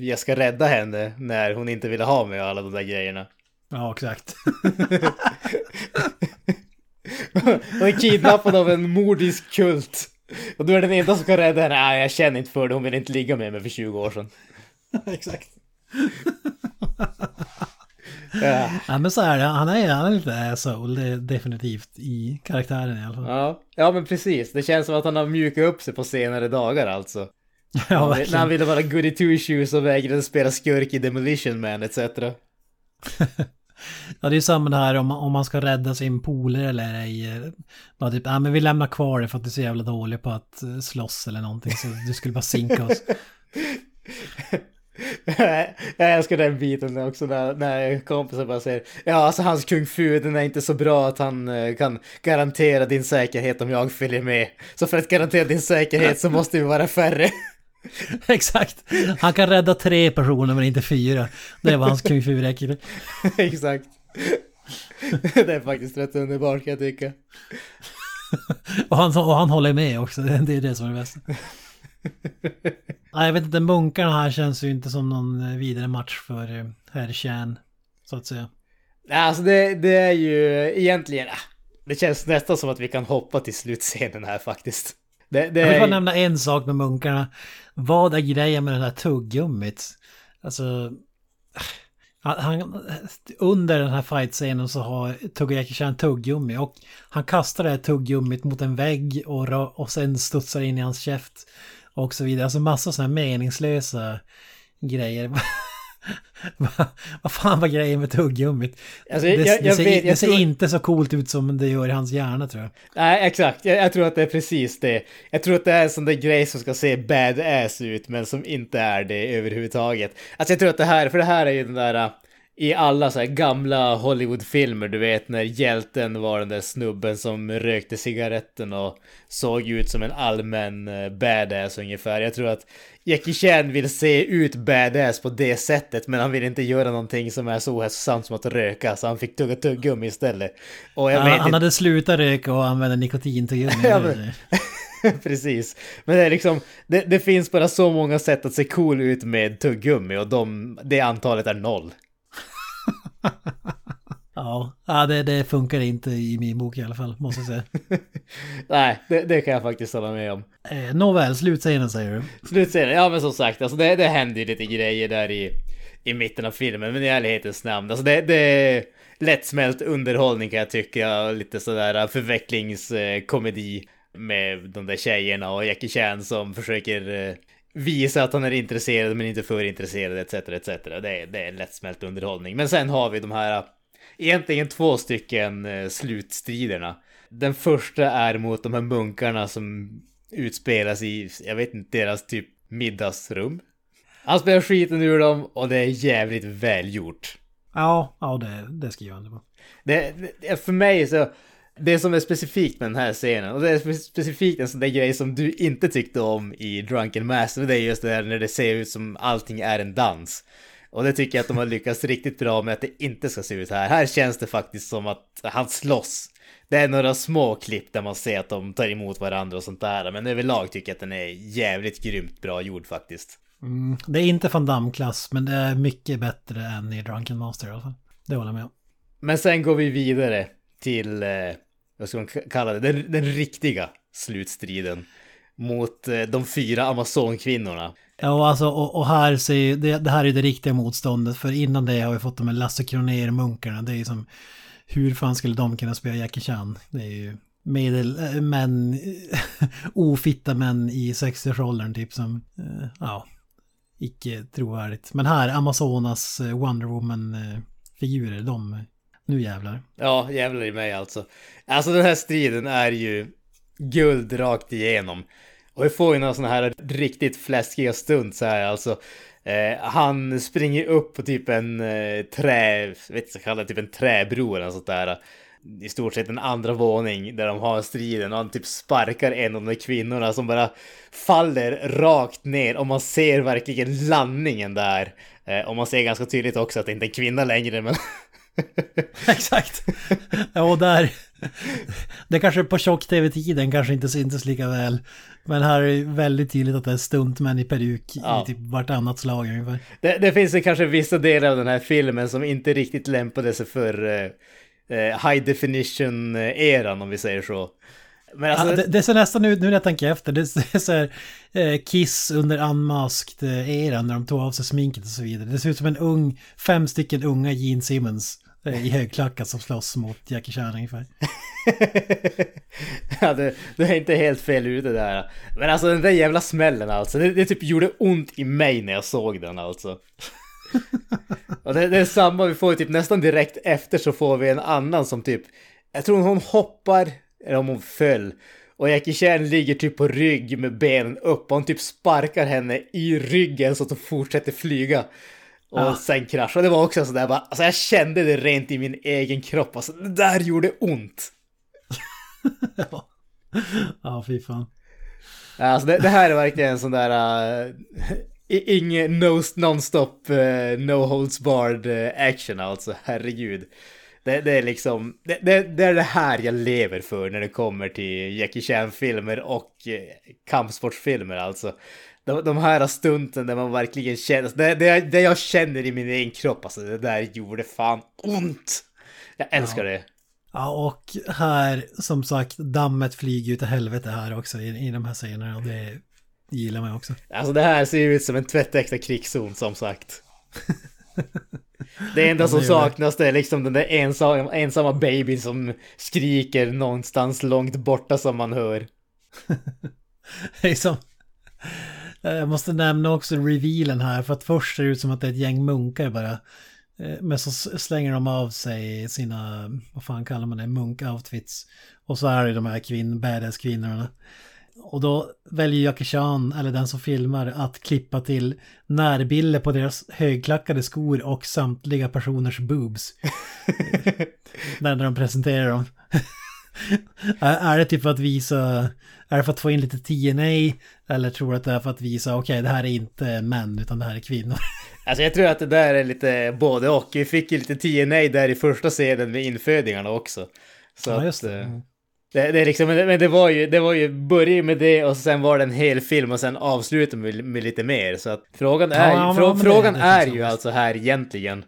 jag ska rädda henne när hon inte ville ha mig och alla de där grejerna? Ja, exakt. [LAUGHS] Hon är kidnappad av en mordisk kult. Och du är den enda som kan rädda henne. Nej, jag känner inte för det, hon vill inte ligga med mig för 20 år sedan. [LAUGHS] exakt. Ja. Ja, men så är det. Han är, han är lite asshole, det är definitivt i karaktären i alla fall. Ja. ja, men precis. Det känns som att han har mjukat upp sig på senare dagar alltså. [LAUGHS] Ja, När han verkligen. ville vara goody two shoes och vägrade spela skurk i Demolition Man etc. [LAUGHS] Ja, det är samma det här om, om man ska rädda sin polare eller ej. Bara typ, ja men vi lämnar kvar det för att du är så jävla dålig på att eh, slåss eller någonting. Så du skulle bara sinka oss. [LAUGHS] jag älskar den biten också när, när kompisar bara säger Ja alltså hans kung fu den är inte så bra att han eh, kan garantera din säkerhet om jag följer med. Så för att garantera din säkerhet så måste vi vara färre. [LAUGHS] Exakt. Han kan rädda tre personer men inte fyra. Det var hans kung fu räcker. [LAUGHS] Exakt. det är faktiskt rätt underbart kan jag tycka. [LAUGHS] Och han, och han håller med också. Det det är det som är det bästa. Nej, jag vet inte, munkarna här känns ju inte som någon eh, vidare match för eh, herr Chan. Så att säga. Alltså det, det är ju egentligen, ah, det känns nästan som att vi kan hoppa till slutscenen här faktiskt. Det, det Jag vill bara är, nämna en sak med munkarna. Vad är grejen med den här tuggummit? Alltså... Han, han, under den här fight-scenen så har Jackie Chan tuggummi och han kastar det här tuggummit mot en vägg och, och sen studsar in i hans käft och så vidare. Alltså massa sådana här meningslösa grejer. [LAUGHS] Vad fan var grejen med tuggummit? Alltså, det, jag- jag det, ser, vet- det ser tror- inte så coolt ut som det gör i hans hjärna tror jag. Nej, exakt. Jag, jag tror att det är precis det. Jag tror att det är en sån där grej som ska se badass ut, men som inte är det överhuvudtaget. Alltså jag tror att det här, för det här är ju den där... I alla så här gamla Hollywoodfilmer, du vet när hjälten var den där snubben som rökte cigaretten och såg ut som en allmän eh, badass ungefär. Jag tror att Jackie Chan vill se ut badass på det sättet, men han vill inte göra någonting som är så ohälsosamt som att röka, så han fick tugga tuggummi istället. Och jag Han, vet han hade slutat röka och använda nikotintuggummi. [LAUGHS] Ja, [LAUGHS] Precis. Men det är liksom, det, det finns bara så många sätt att se cool ut med tuggummi och de, det antalet är noll. [LAUGHS] Ja, det, det funkar inte i min bok i alla fall, måste jag säga. [LAUGHS] Nej, det, det kan jag faktiskt hålla med om. Eh, Nåväl, slutscenen säger du. Slutscenen, ja men som sagt, alltså det, det händer ju lite grejer där i, i mitten av filmen, men i ärlighetens namn, alltså det, det är lättsmält underhållning kan jag tycka, lite sådär förvecklingskomedi med de där tjejerna och Jackie Chan som försöker eh, visa att han är intresserad men inte för intresserad etc. etc. Det är, det är lättsmält underhållning. Men sen har vi de här, egentligen två stycken eh, slutstriderna. Den första är mot de här munkarna som utspelas i, jag vet inte, deras typ middagsrum. Han spelar skiten ur dem och det är jävligt välgjort. Ja, ja det, det skriver han på. Det, det, för mig så, det som är specifikt med den här scenen, och det är spe- specifikt en sån där grej som du inte tyckte om i Drunken Master, det är just det där när det ser ut som allting är en dans. Och det tycker jag att de har lyckats riktigt bra med att det inte ska se ut här. Här känns det faktiskt som att han slåss. Det är några små klipp där man ser att de tar emot varandra och sånt där, men överlag tycker jag att den är jävligt grymt bra gjord faktiskt. Mm, det är inte Van Damme-klass, men det är mycket bättre än i Drunken Master i alla fall. Det håller jag med om. Men sen går vi vidare till, eh, vad ska man kalla det, den, den riktiga slutstriden mot eh, de fyra Amazonkvinnorna. Ja, och, alltså, och, och här ser ju, det, det här är det riktiga motståndet. För innan det har vi fått de här Lasse Kronér-munkarna. Det är ju som, hur fan skulle de kunna spela Jackie Chan? Det är ju medel... Eh, män... [LAUGHS] ofitta män i 60-årsåldern typ som, eh, ja, icke trovärdigt. Men här, Amazonas Wonder Woman-figurer, de, nu jävlar. Ja, jävlar i mig alltså. Alltså den här striden är ju guld rakt igenom. Och vi får ju några sådana här riktigt fläskiga stunts här alltså. Eh, han springer upp på typ en eh, trä, vet inte, jag det typ en träbro eller något sånt där. I stort sett en andra våning där de har striden och han typ sparkar en av de där kvinnorna som bara faller rakt ner och man ser verkligen landningen där. Eh, och man ser ganska tydligt också att det inte är en kvinna längre men [LAUGHS] [LAUGHS] Exakt. Ja, och där... Det kanske på tjock-tv-tiden kanske inte syntes lika väl. Men här är det väldigt tydligt att det är stuntmän i peruk Ja. i typ vartannat slag ungefär. Det, det finns ju kanske vissa delar av den här filmen som inte riktigt lämpade sig för eh, eh, high definition-eran om vi säger så. Men alltså, Ja, det, det ser nästan ut, nu när jag tänker efter, det ser så här, eh, Kiss under unmasked-eran när de tog av sig sminket och så vidare. Det ser ut som en ung, fem stycken unga Gene Simmons i högklackat som slåss mot Jackie Chan ungefär. [LAUGHS] ja, du, du är inte helt fel ute där. Men alltså den där jävla smällen alltså, det, det typ gjorde ont i mig när jag såg den alltså. [LAUGHS] Och det, det är samma, vi får ju typ nästan direkt efter så får vi en annan som typ, jag tror hon hoppar, eller om hon föll. Och Jackie Chan ligger typ på rygg med benen upp och han typ sparkar henne i ryggen så att hon fortsätter flyga. Och Ja. sen kraschar. Det var också sådär bara, alltså jag kände det rent i min egen kropp. Alltså det där gjorde ont. [LAUGHS] ja. ja, fy fan. Alltså det, det här är verkligen en sån där... Uh, Ingen no, non-stop, uh, no holds barred uh, action alltså, herregud. Det, det är liksom, det, det, det är det här jag lever för när det kommer till Jackie Chan-filmer och uh, kampsportsfilmer alltså. De, de här stunten där man verkligen känner, alltså, det, det, det jag känner i min egen kropp alltså, det där gjorde fan ont. Jag älskar det. Ja, och här, som sagt, dammet flyger ut i helvete här också i, i de här scenerna och det gillar man ju också. Alltså det här ser ju ut som en tvättäkta krigszon som sagt. Det enda som det saknas det är liksom den där ensamma, ensamma babyn som skriker någonstans långt borta som man hör. [LAUGHS] Eh, Jag måste nämna också revealen här för att först ser det ut som att det är ett gäng munkar bara. Eh, Men så slänger de av sig sina, vad fan kallar man det, munk-outfits. Och så är det de här kvinn, badass-kvinnorna. Och då väljer Jackie Chan, eller den som filmar, att klippa till närbilder på deras högklackade skor och samtliga personers boobs. [LAUGHS] när de presenterar dem. Är, är det typ för att visa, är det för att få in lite TNA? Eller tror du att det är för att visa, okej det här är inte män utan det här är kvinnor. [LAUGHS] Alltså jag tror att det där är lite både och. Vi fick ju lite TNA där i första scenen med infödingarna också. Så Ja, just det. eh, Mm. Det, det är liksom, men det var ju, det var ju, började med det och sen var det en hel film och sen avslutade med, med lite mer. Så att frågan är, Ja, frå, det- frågan det är finns ju alltså här egentligen,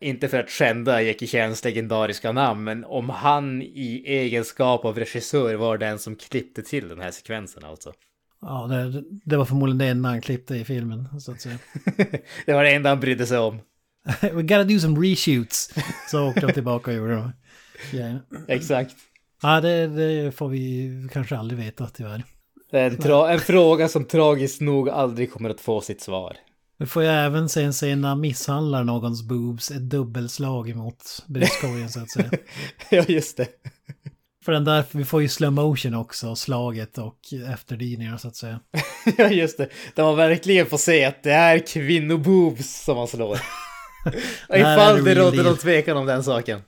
inte för att skända Jackie Chans legendariska namn, men om han i egenskap av regissör var den som klippte till den här sekvensen alltså. Ja, det, det var förmodligen det enda han klippte i filmen, så att säga. [LAUGHS] det var det enda han brydde sig om. [LAUGHS] We gotta do some reshoots. Så åkte de tillbaka och gjorde de. Yeah. Exakt. Ja, det, det får vi kanske aldrig veta tyvärr. Det är en fråga som tragiskt nog aldrig kommer att få sitt svar. Vi får ju även se en scen när han misshandlar någons boobs, ett dubbelslag emot bröstkorgen så att säga. [LAUGHS] ja, just det. För den där, vi får ju slow motion också, slaget och efterdyningar så att säga. [LAUGHS] ja, just det. Där man verkligen får se att det är kvinnoboobs som man slår. [LAUGHS] Är Ifall det deal. någon tvekan om den saken.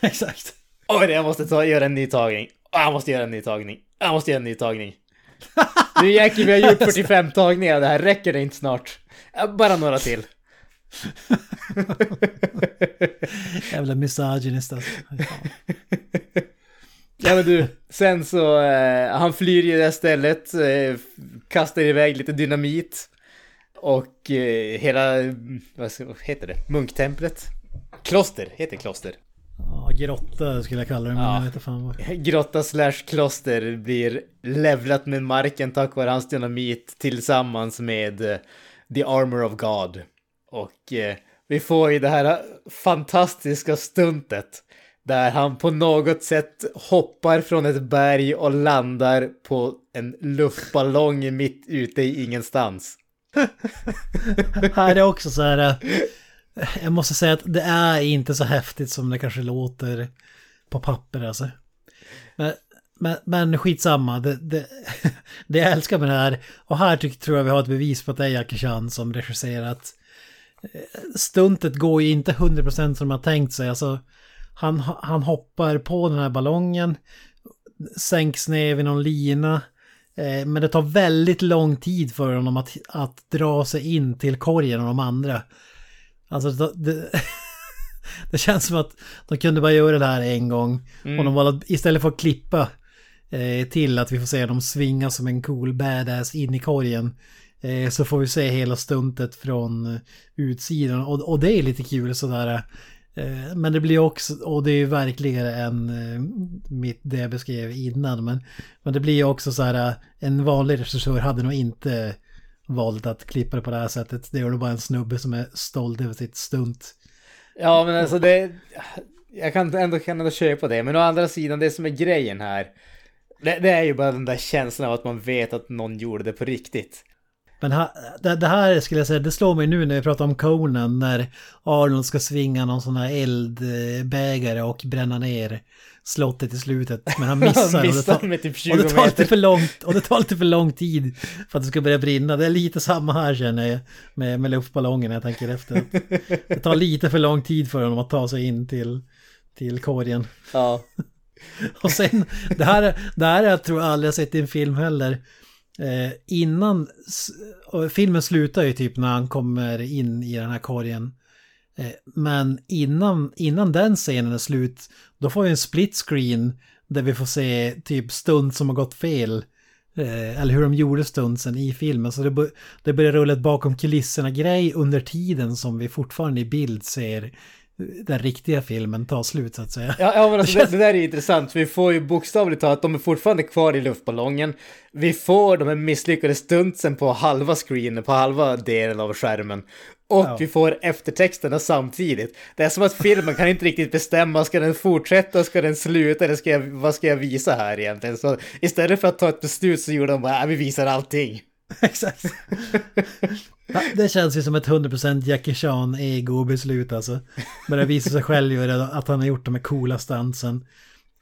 Exakt. Oj, jag måste ta, göra en ny tagning. Ah, Jag måste göra en ny tagning. Jag måste göra en ny tagning. Nu Jackie, vi har gjort 45 tagningar. Det här räcker det inte snart. Bara några till. [LAUGHS] Jävla misogynist alltså. Ja men du, sen så, eh, han flyr ju det här stället, eh, kastar iväg lite dynamit. Och eh, hela, vad, ska, vad heter det, munktemplet? Kloster, heter kloster. Ja, grotta skulle jag kalla det, men Ja. jag vet inte fan vad. Grotta slash kloster blir levlat med marken tack vare hans dynamit tillsammans med eh, The Armor of God. Och eh, vi får ju det här fantastiska stuntet där han på något sätt hoppar från ett berg och landar på en luftballong mitt ute i ingenstans. [LAUGHS] Här är också så här. Eh, jag måste säga att det är inte så häftigt som det kanske låter på papper alltså. Men, men, men skitsamma. Det, det, [LAUGHS] det jag älskar med det här. Och här tycker, tror jag vi har ett bevis på att det är Jackie Chan som regisserat. Eh, Stuntet går ju inte 100% som man tänkt sig. Alltså, han, han hoppar på den här ballongen. Sänks ner vid någon lina. Eh, Men det tar väldigt lång tid för honom att, att dra sig in till korgen och de andra. Alltså det, det, [LAUGHS] känns som att de kunde bara göra det här en gång. Och de valde att istället för att klippa eh, till att vi får se dem svinga som en cool badass in i korgen. Eh, så får vi se hela stuntet från eh, utsidan. Och, och det är lite kul sådär. Eh, men det blir också, och det är ju verkligare än eh, mitt, det jag beskrev innan. Men, men det blir ju också så här, eh, en vanlig regissör hade nog inte valt att klippa det på det här sättet. Det är nog bara en snubbe som är stolt över sitt stunt. Ja, men alltså det... Jag kan ändå, kan ändå köpa det, men å andra sidan, det som är grejen här, det, det är ju bara den där känslan av att man vet att någon gjorde det på riktigt. Men här, det, det här skulle jag säga, det slår mig nu när vi pratar om Conan när Arnold ska svinga någon sån här eldbägare och bränna ner slottet i slutet. Men han [LAUGHS] missar. Han och det missar tar- typ 20 Och det tar lite för långt, och det tar lite för lång tid för att det ska börja brinna. Det är lite samma här känner jag med, med luftballongen jag tänker efter. Att Det tar lite för lång tid för honom att ta sig in till, till korgen. Ja. [LAUGHS] Och sen, det här, det här jag tror jag aldrig jag sett i en film heller. Eh, innan, och filmen slutar ju typ när han kommer in i den här korgen. Eh, men innan, innan den scenen är slut, då får vi en split screen där vi får se typ stund som har gått fel. Eh, eller hur de gjorde stunsen i filmen. Så det, det börjar rulla ett bakom kulisserna-grej under tiden som vi fortfarande i bild ser den riktiga filmen ta slut så att säga. Ja, ja men alltså [LAUGHS] det, det där är intressant. Vi får ju bokstavligt talat, de är fortfarande kvar i luftballongen. Vi får de här misslyckade stuntsen på halva screenen, på halva delen av skärmen. och Ja. vi får eftertexterna samtidigt. Det är som att filmen kan inte riktigt bestämma, ska den fortsätta, ska den sluta eller ska jag, vad ska jag visa här egentligen? Så istället för att ta ett beslut så gjorde de bara, "Ja, vi visar allting. [LAUGHS] Exakt. Ja, det känns ju som ett 100% Jackie Chan ego-beslut alltså. Börjar visa sig själv att han har gjort de här coola stansen.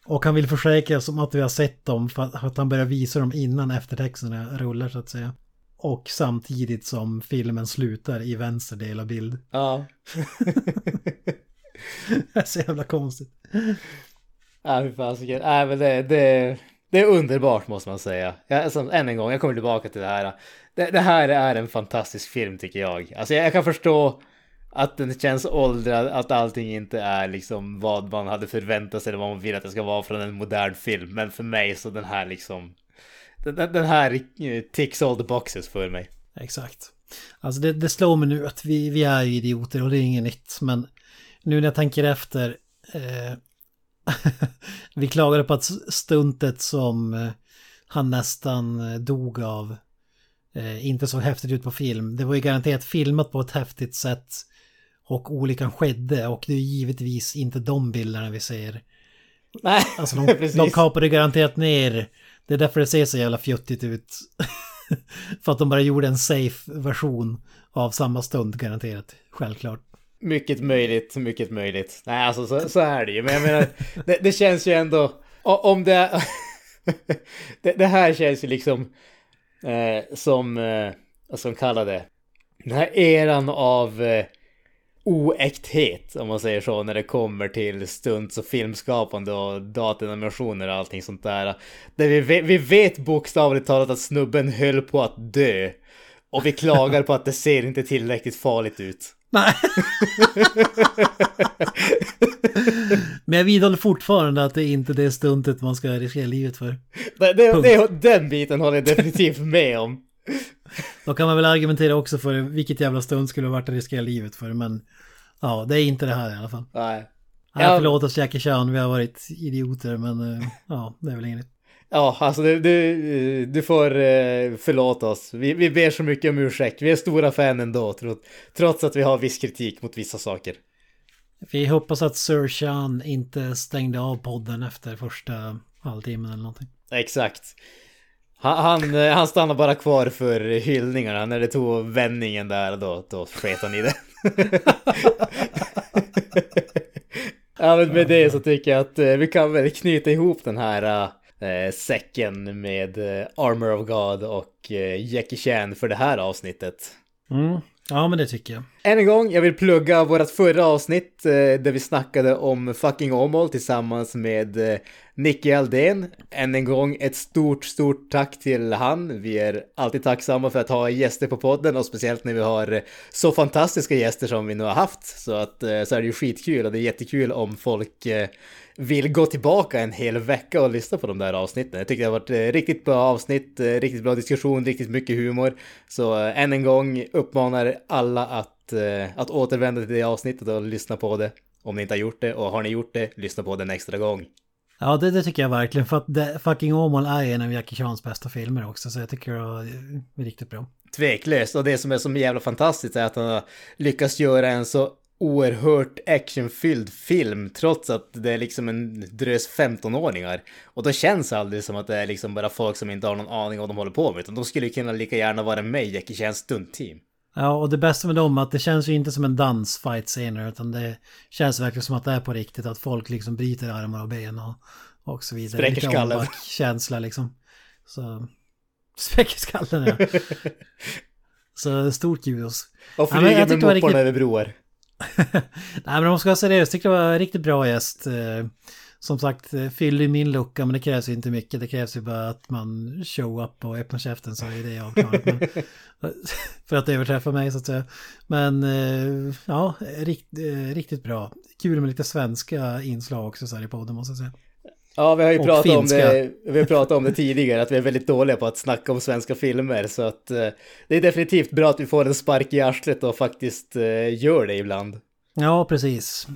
Och han vill försäkra sig om att vi har sett dem för att- han börjar visa dem innan eftertexterna rullar så att säga. Och samtidigt som filmen slutar i vänster del av bild. Ja. [LAUGHS] [LAUGHS] Det är så jävla konstigt. Ja, fy fasiken. Nej, men det, det, det är underbart måste man säga. Jag, alltså, än en gång, jag kommer tillbaka till det här. Det, det här är en fantastisk film tycker jag. Alltså jag, jag kan förstå att den känns åldrad, att allting inte är liksom vad man hade förväntat sig eller vad man vill att det ska vara från en modern film. Men för mig så den här liksom... Den, den den här eh, ticks all the boxes för mig. Exakt. Alltså det, det slår mig nu att vi, vi är idioter och det är inget nytt. Men nu när jag tänker efter. Eh, [LAUGHS] vi klagade på att stuntet som eh, han nästan eh, dog av. Eh, inte så häftigt ut på film. Det var ju garanterat filmat på ett häftigt sätt. Och olyckan skedde och det är givetvis inte de bilderna vi ser. Nej, Alltså [LAUGHS] de, precis. de kapade garanterat ner. Det är därför det ser så jävla fjuttigt ut. [LAUGHS] För att de bara gjorde en safe version av samma stund garanterat. Självklart. Mycket möjligt, mycket möjligt. Nej, alltså så, så är det ju. Men jag menar, det, det känns ju ändå... Om det... [LAUGHS] det, det här känns ju liksom eh, som... Eh, vad ska man kalla det? Den här eran av eh, oäkthet, om man säger så, när det kommer till stunts och filmskapande och datoranimationer och allting sånt där. Där vi vi vet bokstavligt talat att snubben höll på att dö. Och vi klagar på att det ser inte tillräckligt farligt ut. Nej. [LAUGHS] Men jag vidhåller fortfarande att det inte är det stuntet man ska riskera livet för. Det, det, det, den biten håller jag definitivt med om. Då kan man väl argumentera också för vilket jävla stund skulle ha varit att riskera livet för. Men ja, det är inte det här i alla fall. Nej. Nej, Ja. förlåt oss Jackie Chan, vi har varit idioter men eh, ja, det är väl inget. Ja, alltså du, du, du får eh, förlåta oss. Vi, vi ber så mycket om ursäkt. Vi är stora fan ändå, tro- trots att vi har viss kritik mot vissa saker. Vi hoppas att Sir Chan inte stängde av podden efter första halvtimmen eller någonting. Exakt. Han, han, eh, han stannar bara kvar för hyllningarna. När det tog vändningen där, då, då sket han i det. [LAUGHS] ja, men med det så tycker jag att eh, vi kan väl knyta ihop den här eh, säcken med eh, Armor of God och eh, Jackie Chan för det här avsnittet. Mm. Ja, men det tycker jag. Än en gång, jag vill plugga vårt förra avsnitt eh, där vi snackade om fucking Åmål tillsammans med eh, Nicky Aldén. Än en gång ett stort, stort tack till han. Vi är alltid tacksamma för att ha gäster på podden och speciellt när vi har så fantastiska gäster som vi nu har haft. Så att så är det ju skitkul och det är jättekul om folk vill gå tillbaka en hel vecka och lyssna på de där avsnitten. Jag tycker det har varit eh, riktigt bra avsnitt, eh, riktigt bra diskussion, riktigt mycket humor. Så eh, än en gång uppmanar alla att, att återvända till det avsnittet och lyssna på det. Om ni inte har gjort det och har ni gjort det, lyssna på det en extra gång. Ja, det, det tycker jag verkligen. För att det, Fucking Åmål är en av Jackie Chans bästa filmer också. Så jag tycker det är riktigt bra. Tveklöst. Och det som är så jävla fantastiskt är att han har lyckats göra en så oerhört actionfylld film trots att det är liksom en drös 15-åringar. Och då känns det aldrig som att det är liksom bara folk som inte har någon aning om vad de håller på med. Utan de skulle ju kunna lika gärna vara med i Jackie Chans stuntteam. Ja, och det bästa med dem är att det känns ju inte som en dansfight scener utan det känns verkligen som att det är på riktigt. Att folk liksom bryter armar och ben och, och så vidare. Spräcker skallen. känsla liksom. Så... [LAUGHS] Spräcker skallen, ja. [LAUGHS] så stort kudos. Och Ja, flyger tyckte med mopparna riktigt- över broar. [LAUGHS] Nej men om man ska vara seriös, tyckte det var en riktigt bra gäst. Eh, som sagt, eh, fyller min lucka men det krävs ju inte mycket. Det krävs ju bara att man show up och öppnar käften så är det avklarat. Men, [LAUGHS] för att överträffa mig så att säga. Men eh, ja, rikt, eh, riktigt bra. Kul med lite svenska inslag också så här i podden måste jag säga. Ja, vi har ju pratat om, det, vi har pratat om det tidigare, att vi är väldigt dåliga på att snacka om svenska filmer. Så att eh, det är definitivt bra att vi får en spark i arslet och faktiskt eh, gör det ibland. Ja, precis.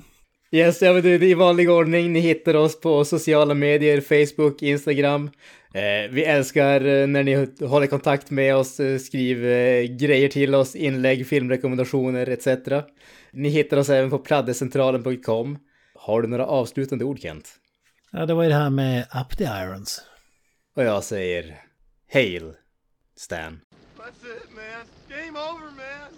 Yes, ja, men det är i vanlig ordning. Ni hittar oss på sociala medier, Facebook, Instagram. Eh, vi älskar eh, när ni håller kontakt med oss, skriver grejer till oss, inlägg, filmrekommendationer etc. Ni hittar oss även på pladdecentralen.com. Har du några avslutande ord Kent? Ja, det var ju det här med Up the Irons. Och jag säger Hail Stan. That's it, man. Game over, man.